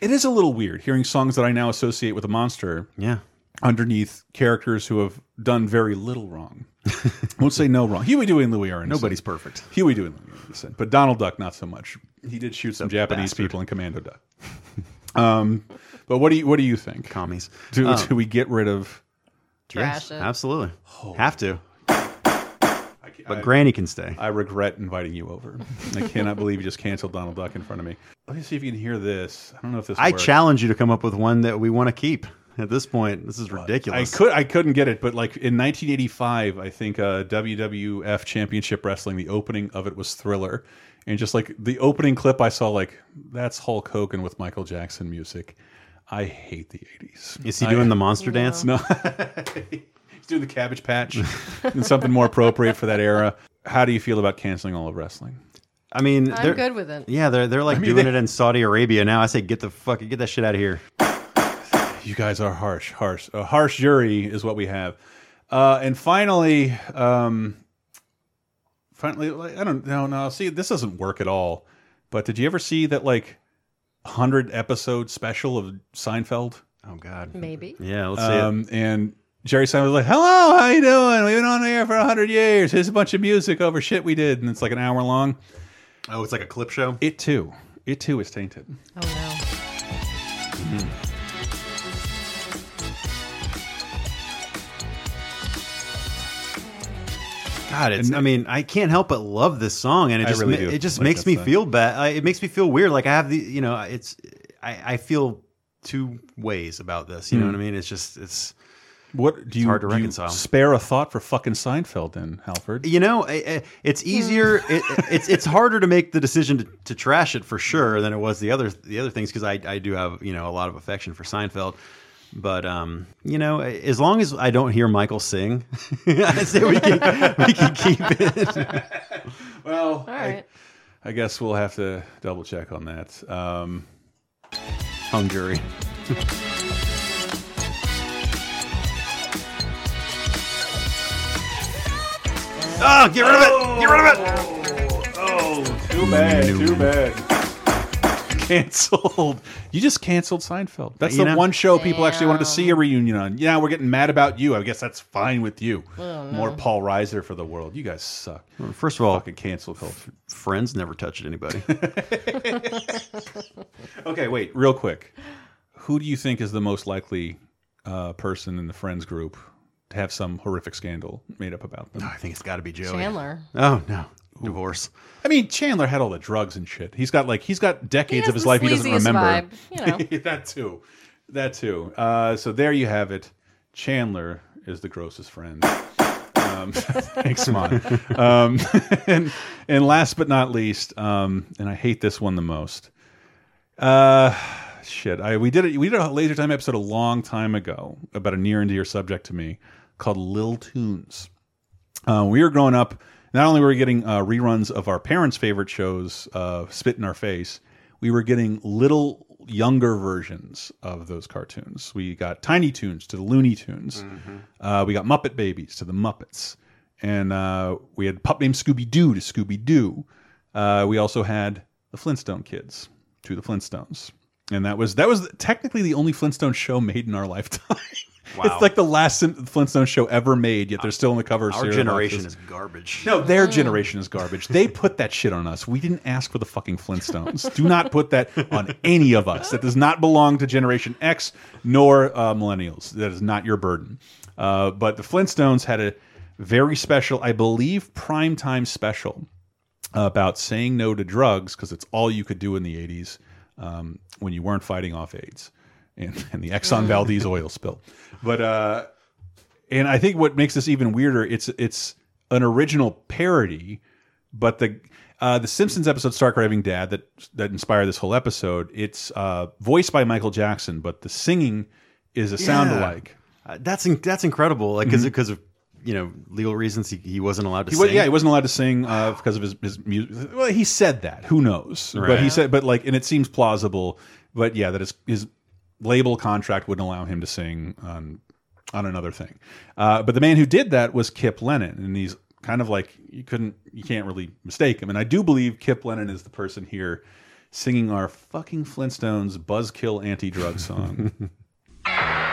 It is a little weird hearing songs that I now associate with a monster. Yeah. Underneath characters who have done very little wrong. won't say no wrong. Huey, Dewey, and Louie are innocent. Nobody's perfect. Huey, Dewey, and Louie are innocent, but Donald Duck not so much. He did shoot some Japanese bastard. people in Commando Duck. um, but what do you what do you think? Commies. Do, Oh. do we get rid of? Trash Yes, it. absolutely. Have to. But Granny can stay. I regret inviting you over. I cannot believe you just canceled Donald Duck in front of me. Let me see if you can hear this. I don't know if this. I works. challenge you to come up with one that we want to keep. At this point, this is ridiculous. I could I couldn't get it, but like in 1985, I think uh, WWF Championship Wrestling, the opening of it was Thriller, and just like the opening clip, I saw like that's Hulk Hogan with Michael Jackson music. I hate the 80s. Is he I- doing the monster dance? No, he's doing the Cabbage Patch and something more appropriate for that era. How do you feel about canceling all of wrestling? I mean, I'm they're- good with it. Yeah, they're they're like I mean, doing they- it in Saudi Arabia now. I say get the fuck get that shit out of here. You guys are harsh, harsh. A harsh jury is what we have. Uh, and finally, um, finally, like, I don't know. No, see, this doesn't work at all. But did you ever see that like hundred episode special of Seinfeld? Oh God, Maybe. Yeah, let's see Um, and Jerry Seinfeld was like, "Hello, how you doing? We've been on the air for hundred years. Here's a bunch of music over shit we did, and it's like an hour long." Oh, it's like a clip show. It too. It too is tainted. Oh no. God, it's. I mean, I can't help but love this song, and it I just really ma- do it just like makes me song. feel bad. It makes me feel weird. Like I have the, you know, it's. I, I feel two ways about this. You know Hmm. what I mean? It's just it's. What do you, hard to do you reconcile. spare a thought for fucking Seinfeld then, Halford? You know, I- I- it's easier. it, it's it's harder to make the decision to, to trash it for sure than it was the other the other things because I I do have you know a lot of affection for Seinfeld. But um, you know, as long as I don't hear Michael sing, I say we can we can keep it. Well, right. I, I guess we'll have to double check on that. Um, Hung jury. Oh, get rid of it! Get rid of it! Oh, too bad. Too bad. Canceled. You just canceled Seinfeld. That's You the know- one show people actually wanted to see a reunion on. Yeah, we're getting mad about you. I guess that's fine with you. More. Paul Reiser for the world. You guys suck. First of all, fucking cancel culture. Friends never touched anybody. Okay, wait, real quick. Who do you think is the most likely uh, person in the Friends group to have some horrific scandal made up about them? I think it's got to be Joey. Chandler. Oh no, divorce. I mean, Chandler had all the drugs and shit. He's got like he's got decades has of his life he doesn't remember. vibe, you know. that too, that too. Uh, so there you have it. Chandler is the grossest friend. Um, thanks, Mon. Um, and and last but not least, um, and I hate this one the most. Uh, shit. I we did it. We did a Laser Time episode a long time ago about a near and dear subject to me called Lil Tunes. Uh, we were growing up. Not only were we getting uh, reruns of our parents' favorite shows, uh, spit in our face, we were getting little younger versions of those cartoons. We got Tiny Toons to the Looney Tunes. Uh, we got Muppet Babies to the Muppets, and uh, we had pup named Scooby Doo to Scooby Doo. Uh, we also had the Flintstone Kids to the Flintstones, and that was that was technically the only Flintstone show made in our lifetime. Wow. It's like the last Flintstone show ever made, yet they're still on the cover. Our generation boxes. is garbage. No, their generation is garbage. They put that shit on us. We didn't ask for the fucking Flintstones. Do not put that on any of us. That does not belong to Generation X nor uh, millennials. That is not your burden. Uh, but the Flintstones had a very special, I believe, primetime special about saying no to drugs because it's all you could do in the 80s um, when you weren't fighting off AIDS and, and the Exxon Valdez oil spill. But uh, and I think what makes this even weirder, it's it's an original parody, but the uh, the Simpsons episode "Stark Raving Dad" that that inspired this whole episode. It's uh, voiced by Michael Jackson, but the singing is a sound alike. Uh, that's in, that's incredible. Like because Mhm. because of you know legal reasons, he, he wasn't allowed to He sing. was, yeah, he wasn't allowed to sing uh, because of his, his music. Well, he said that. Who knows? But he said, but like, and it seems plausible. But yeah, that his his label contract wouldn't allow him to sing on on another thing. Uh, but the man who did that was Kipp Lennon, and he's kind of like you couldn't, you can't really mistake him. And I do believe Kipp Lennon is the person here singing our fucking Flintstones buzzkill anti-drug song.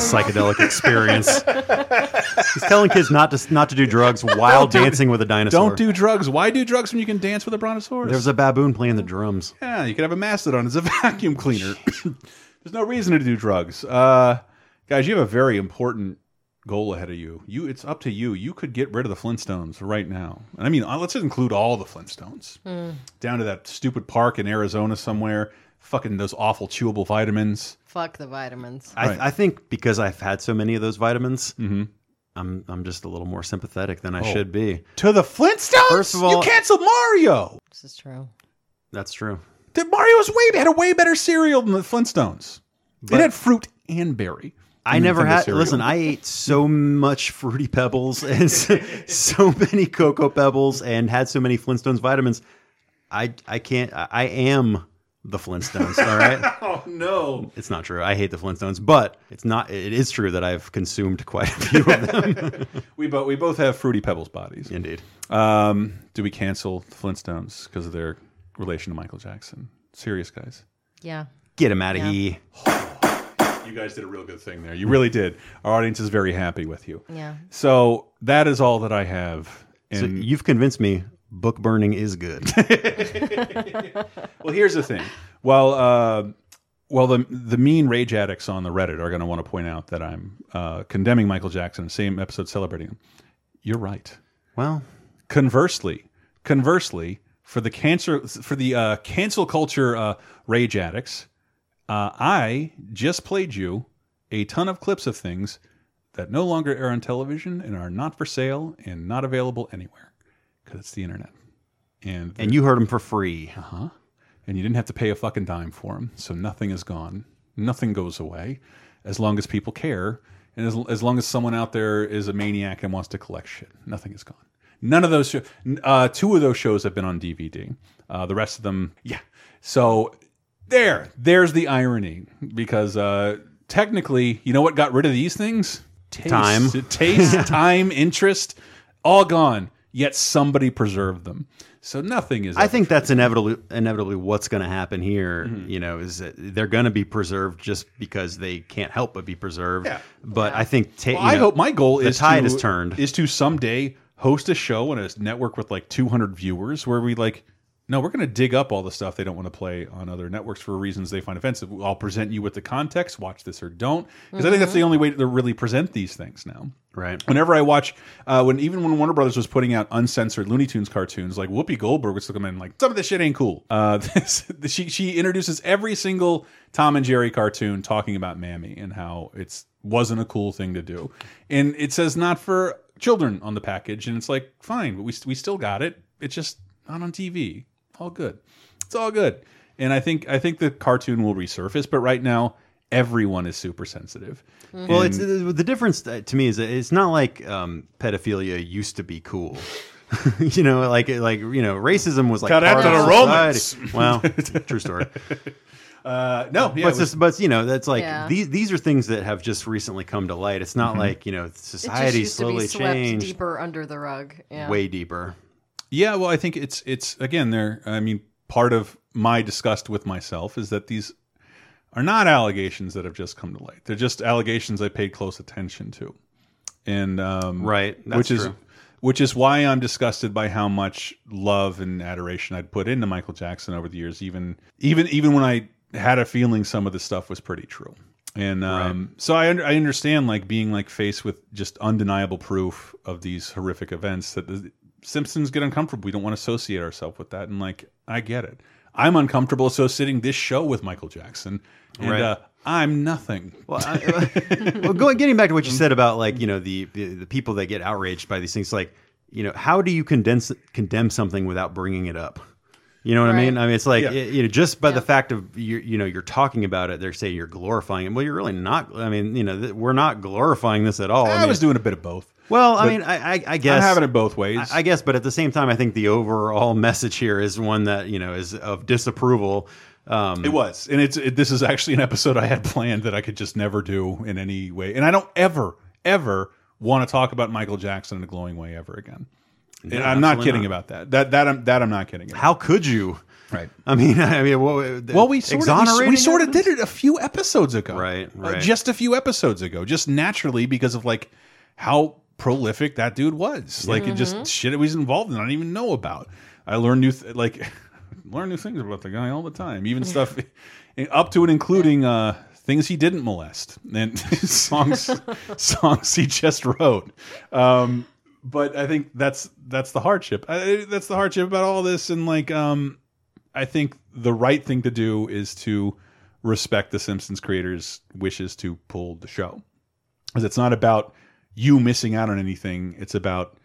psychedelic experience. He's telling kids not to not to do drugs while Don't dancing with a dinosaur. Don't do drugs. Why do drugs when you can dance with a brontosaurus? There's a baboon playing the drums. Yeah, you could have a mastodon as a vacuum cleaner. There's no reason to do drugs. Uh, guys, you have a very important goal ahead of you. You, it's up to you. You could get rid of the Flintstones right now. And I mean, uh, let's include all the Flintstones Mm. down to that stupid park in Arizona somewhere. Fucking those awful chewable vitamins. Fuck the vitamins. I, I think because I've had so many of those vitamins, Mm-hmm. I'm I'm just a little more sympathetic than I Oh. should be. To the Flintstones. First of all, you canceled Mario. This is true. That's true. The Mario was way had a way better cereal than the Flintstones. it had fruit and berry. I never had. cereal. Listen, I ate so much fruity pebbles and so, so many cocoa pebbles and had so many Flintstones vitamins. I I can't. I, I am the Flintstones. All right. oh no, it's not true. I hate the Flintstones, but it's not. It is true that I've consumed quite a few of them. we both we both have fruity pebbles bodies. Indeed. Um, do we cancel the Flintstones because of their relation to Michael Jackson? Serious guys. Yeah. Get him out of Yeah. here. You guys did a real good thing there. You really did. Our audience is very happy with you. Yeah. So that is all that I have. So And you've convinced me. Book burning is good. well, here's the thing. Well, uh, well, the the mean rage addicts on the Reddit are going to want to point out that I'm uh, condemning Michael Jackson. Same episode celebrating him. You're right. Well, conversely, conversely, for the cancer for the uh, cancel culture uh, rage addicts, uh, I just played you a ton of clips of things that no longer air on television and are not for sale and not available anywhere because it's the internet. And and you heard them for free. Uh huh. And you didn't have to pay a fucking dime for them, so nothing is gone. Nothing goes away, as long as people care, and as as long as someone out there is a maniac and wants to collect shit. Nothing is gone. None of those. Uh, two of those shows have been on DVD. Uh, the rest of them, yeah. So there, there's the irony because uh, technically, you know what got rid of these things? Taste, Time. taste, time, interest, all gone. Yet somebody preserved them. So nothing is. I think that's inevitably inevitably what's going to happen here. Mm-hmm. You know, is that they're going to be preserved just because they can't help but be preserved. Yeah. But I think ta- Well, I know, hope my goal the is tide to, is turned. Is to someday host a show on a network with like 200 viewers where we like, no, we're going to dig up all the stuff they don't want to play on other networks for reasons they find offensive. I'll present you with the context. Watch this or don't, because I think that's the only way to really present these things now. Right. Whenever I watch, uh, when even when Warner Brothers was putting out uncensored Looney Tunes cartoons, like Whoopi Goldberg would still come in like some of this shit ain't cool. Uh, this, she she introduces every single Tom and Jerry cartoon talking about Mammy and how it's wasn't a cool thing to do, and it says not for children on the package, and it's like fine, but we we still got it. It's just not on TV. All good. It's all good. And I think I think the cartoon will resurface, but right now everyone is super sensitive. Well, And- it's the difference uh, to me is that it's not like um, pedophilia used to be cool. you know, like like you know, racism was like Cut out part to of the Romans. society. Well, true story. Uh, no, yeah, but, was- this, but you know, that's like Yeah. these these are things that have just recently come to light. It's not Mhm. like you know It just society used to slowly be swept changed deeper under the rug. Yeah. way deeper. Yeah, well, I think it's it's again there. I mean, part of my disgust with myself is that these are not allegations that have just come to light. They're just allegations I paid close attention to, and um, Right, that's which is true. which is why I'm disgusted by how much love and adoration I'd put into Michael Jackson over the years. Even even even when I had a feeling some of the stuff was pretty true. And um, so I, I understand like being like faced with just undeniable proof of these horrific events that the Simpsons get uncomfortable. We don't want to associate ourselves with that. And like, I get it. I'm uncomfortable associating this show with Michael Jackson. And Right. uh, I'm nothing. Well, I, well, going getting back to what you said about like you know the, the the people that get outraged by these things, like you know, how do you condense condemn something without bringing it up? You know what I mean? I mean, it's like Yeah. y- you know, just by the fact of you you know you're talking about it, they're saying you're glorifying it. Well, you're really not. I mean, you know, th we're not glorifying this at all. I, mean, was doing a bit of both. Well. I mean, I, I, I guess I'm having it both ways. I, I guess, but at the same time, I think the overall message here is one that you know is of disapproval. Um, It was, and it's it, this is actually an episode I had planned that I could just never do in any way, and I don't ever ever want to talk about Michael Jackson in a glowing way ever again. No, and I'm not kidding not. about that. That that I'm that I'm not kidding. About. How could you? Right. I mean, I mean, well, Well, we sort of we, we sort of did it a few episodes ago, Right, Uh, right. just a few episodes ago, just naturally because of like how prolific that dude was. Like it Mm-hmm. just shit he was involved in. I didn't even know about. I learned new like learn new things about the guy all the time, even stuff up to and including uh, things he didn't molest and songs songs he just wrote. Um, but I think that's that's the hardship. I, that's the hardship about all this, and like um, I think the right thing to do is to respect the Simpsons creators' wishes to pull the show, because it's not about you missing out on anything. It's about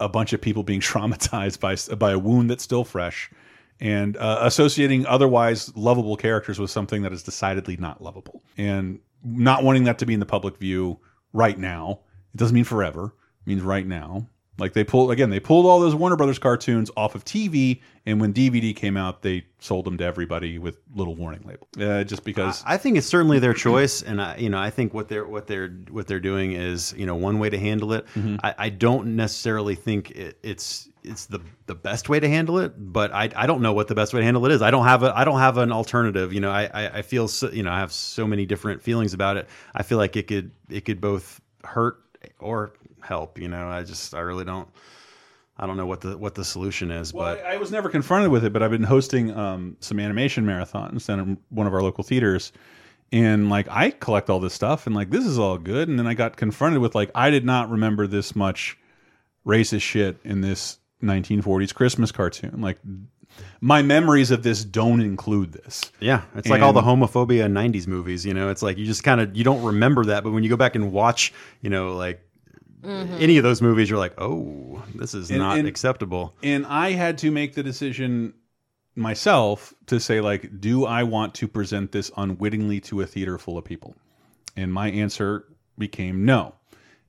a bunch of people being traumatized by by a wound that's still fresh, and uh, associating otherwise lovable characters with something that is decidedly not lovable, and not wanting that to be in the public view right now. It doesn't mean forever. It means right now. Like they pulled again, they pulled all those Warner Brothers cartoons off of TV, and when DVD came out, they sold them to everybody with little warning label. Uh, just because I think it's certainly their choice, and I, you know, I think what they're what they're what they're doing is, you know, one way to handle it. Mm-hmm. I, I don't necessarily think it, it's it's the the best way to handle it, but I I don't know what the best way to handle it is. I don't have a I don't have an alternative. You know, I I, I feel so, you know I have so many different feelings about it. I feel like it could it could both hurt or help. You know, I just I really don't. I don't know what the what the solution is, Well, but I, I was never confronted with it, but I've been hosting um, some animation marathons at one of our local theaters, and like I collect all this stuff, and like this is all good, and then I got confronted with like I did not remember this much racist shit in this 1940s Christmas cartoon. Like my memories of this don't include this. Yeah, it's like all the homophobia in '90s movies. You know, it's like you just kind of you don't remember that, but when you go back and watch, you know, like any of those movies, you're like, oh, this is And- not and- acceptable. And I had to make the decision myself to say like, do I want to present this unwittingly to a theater full of people? And my answer became no.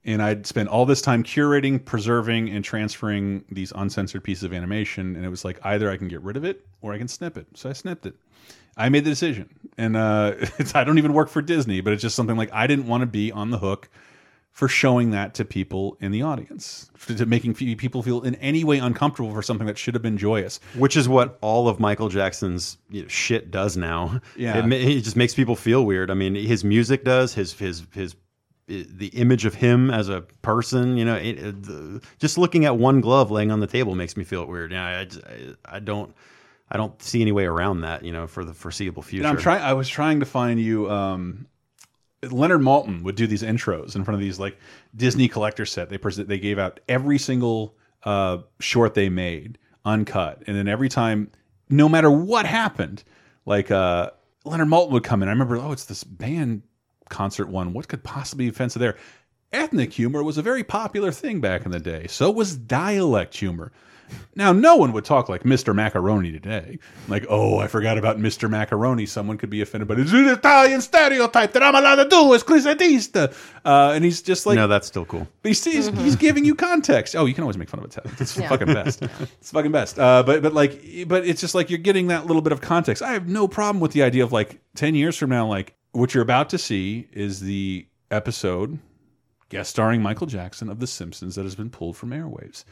And I'd spent all this time curating, preserving, and transferring these uncensored pieces of animation. And it was like either I can get rid of it or I can snip it. So I snipped it. I made the decision, and uh, it's, I don't even work for Disney, but it's just something like I didn't want to be on the hook for showing that to people in the audience, to, making people feel in any way uncomfortable for something that should have been joyous. Which is what all of Michael Jackson's you know, shit does now. Yeah. it, it just makes people feel weird. I mean, his music does. His his his the image of him as a person. You know, it, it- the, just looking at one glove laying on the table makes me feel weird. Yeah, I, I, I don't. I don't see any way around that, you know, for the foreseeable future. And I'm trying. I was trying to find you. Um, Leonard Maltin would do these intros in front of these like Disney collector set. They. They gave out every single uh, short they made uncut, and then every time, no matter what happened, like uh, Leonard Maltin would come in. I remember, oh, it's this band concert one. What could possibly be offensive there? Ethnic humor was a very popular thing back in the day. So was dialect humor. Now, no one would talk like Mr. Macaroni today. Like, oh, I forgot about Mr. Macaroni. Someone could be offended, but it's an Italian stereotype that I'm allowed to do is Crisadista. Uh, and he's just like, no, that's still cool. but he's, he's, he's giving you context. Oh, you can always make fun of Italians. It's Yeah. fucking best. It's fucking best. Uh, but but like, but it's just like you're getting that little bit of context. I have no problem with the idea of like ten years from now, like what you're about to see is the episode guest starring Michael Jackson of The Simpsons that has been pulled from airwaves.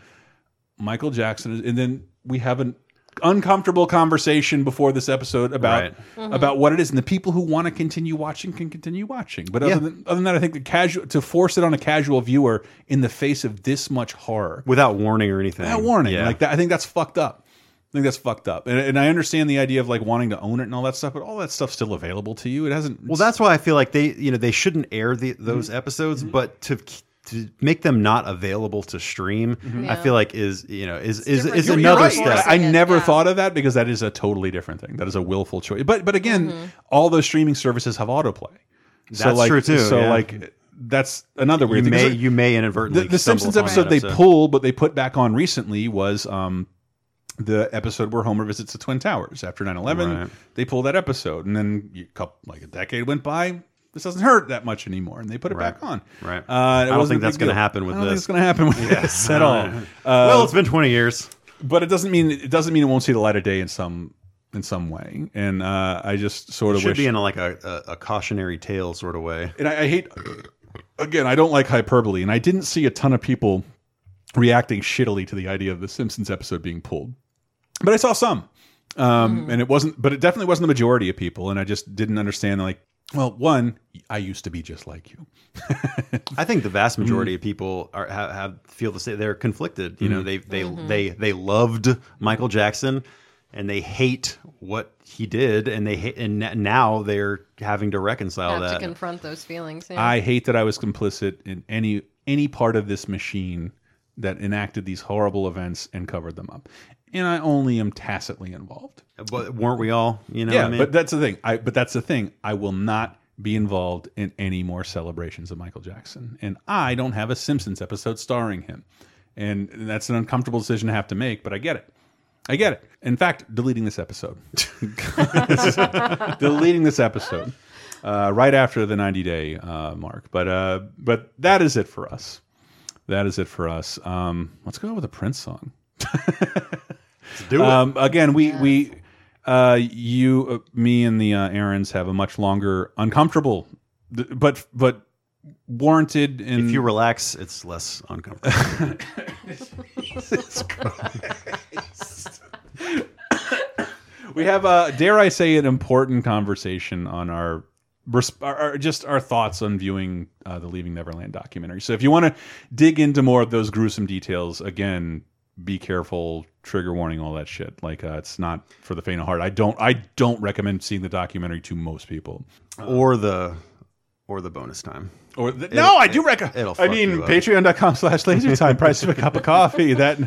Michael Jackson, and then we have an uncomfortable conversation before this episode about Right. Mm-hmm. Mhm. about what it is, and the people who want to continue watching can continue watching. But other Yeah. than other than that, I think the casual to force it on a casual viewer in the face of this much horror without warning or anything. without warning, Yeah. like that, I think that's fucked up. I think that's fucked up, and, and I understand the idea of like wanting to own it and all that stuff, but all that stuff's still available to you. It hasn't. Well, that's why I feel like they, you know, they shouldn't air the, those episodes, but to to make them not available to stream, I feel like is you know is is, is You're- you're another right. step. I, I never thought of that because that is a totally different thing. That is a willful choice. But but again, all those streaming services have autoplay. so That's like, true, too, So yeah. like that's another weird You thing. may- So you may inadvertently The, the Simpsons upon episode that they episode. pulled, but they put back on recently was um the episode where Homer visits the Twin Towers after 9-11. Right. They pulled that episode, and then you, couple, like a decade went by. This doesn't hurt that much anymore, and they put it Right. back on. Right. Uh, I don't think that's going to happen with I don't this. think it's going to happen with Yeah. this at all. Uh, Uh, well, it's been twenty years. but it doesn't mean it doesn't mean it won't see the light of day in some in some way. And uh, I just sort It of should wish be in a, like a, a, a cautionary tale sort of way. and I, I hate again, I don't like hyperbole, and I didn't see a ton of people reacting shittily to the idea of the Simpsons episode being pulled, but I saw some, um, and it wasn't, but it definitely wasn't the majority of people, and I just didn't understand. Like, well, one, I used to be just like you. I think the vast majority Mm. of people are have, have feel the same. They're conflicted. You know, Mhm. they they Mm-hmm. they they loved Michael Jackson, and they hate what he did, and they hate, and now they're having to reconcile Have to that. confront those feelings. Yeah. I hate that I was complicit in any any part of this machine that enacted these horrible events and covered them up, and I only am tacitly involved. But weren't we all? You know, yeah, what I mean? but that's the thing. I but that's the thing. I will not be involved in any more celebrations of Michael Jackson, and I don't have a Simpsons episode starring him, and that's an uncomfortable decision to have to make. But I get it. I get it. In fact, deleting this episode, deleting this episode uh, right after the 90 day uh, mark. But uh, but that is it for us. That is it for us. Um, let's go with a Prince song. do it. Um, again, we we uh, you, uh, me, and the uh, Aaron's have a much longer, uncomfortable, but but warranted. In if you relax, it's less uncomfortable. Jesus Christ. we have, uh, dare I say, an important conversation on our, our, our just our thoughts on viewing uh, the Leaving Neverland documentary. So if you want to dig into more of those gruesome details, again, be careful, trigger warning, all that shit. Like uh, it's not for the faint of heart. I don't I don't recommend seeing the documentary to most people. or the or the bonus time. Or the, no, I do recommend. I mean, patreon.com slash laser time, price of a cup of coffee. That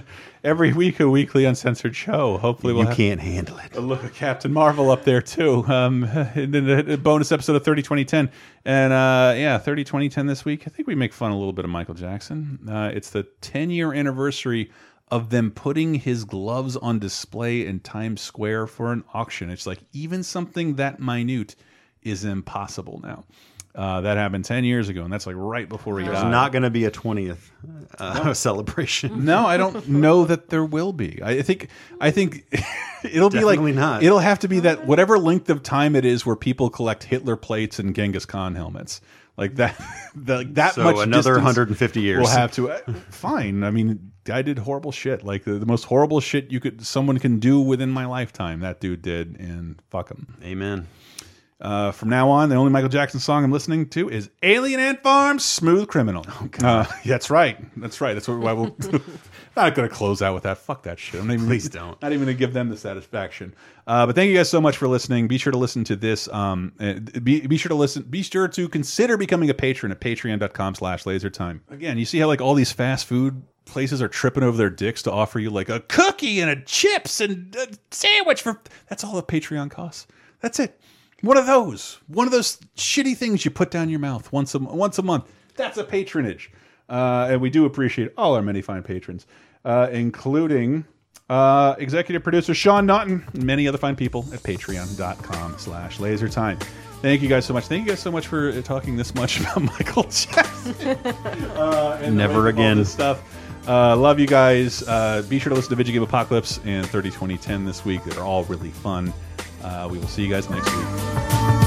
every week, a weekly uncensored show. Hopefully, we'll You can't handle it. a look at Captain Marvel up there, too. Um, and then a bonus episode of 30 2010. And uh, yeah, 30 2010 this week. I think we make fun a little bit of Michael Jackson. Uh, it's the 10 year anniversary of them putting his gloves on display in Times Square for an auction. It's like even something that minute is impossible now. Uh, that happened 10 years ago, and that's like right before he There's died. not going to be a twentieth uh, celebration. No, I don't know that there will be. I think I think it'll be like not. It'll have to be that whatever length of time it is where people collect Hitler plates and Genghis Khan helmets. Like that the, that So much another 150 years. We'll have to uh, fine. I mean, i did horrible shit. Like the, the most horrible shit you could someone can do within my lifetime. That dude did and fuck him. Amen. Uh, from now on, the only Michael Jackson song I'm listening to is "Alien Ant Farm Smooth Criminal." uh, that's right. That's right. That's what I will. not going to close out with that. Fuck that shit. I'm not even, Please don't. Not even going to give them the satisfaction. Uh, but thank you guys so much for listening. Be sure to listen to this. Um, uh, be, be sure to listen. Be sure to consider becoming a patron at patreon.com/slash lasertime. Again, you see how like all these fast food places are tripping over their dicks to offer you like a cookie and a chips and a sandwich for. That's all the Patreon costs. That's it. One of those. One of those shitty things you put down your mouth once a once a month. That's a patronage. Uh, and we do appreciate all our many fine patrons, uh, including uh, executive producer Sean Naughton and many other fine people at patreon.com slash lasertime. Thank you guys so much. Thank you guys so much for talking this much about Michael Jackson. uh, and Never again. this stuff. Uh, love you guys. Uh, be sure to listen to Video Game Apocalypse and 30 2010 this week. They're all really fun. Uh, we will see you guys next week.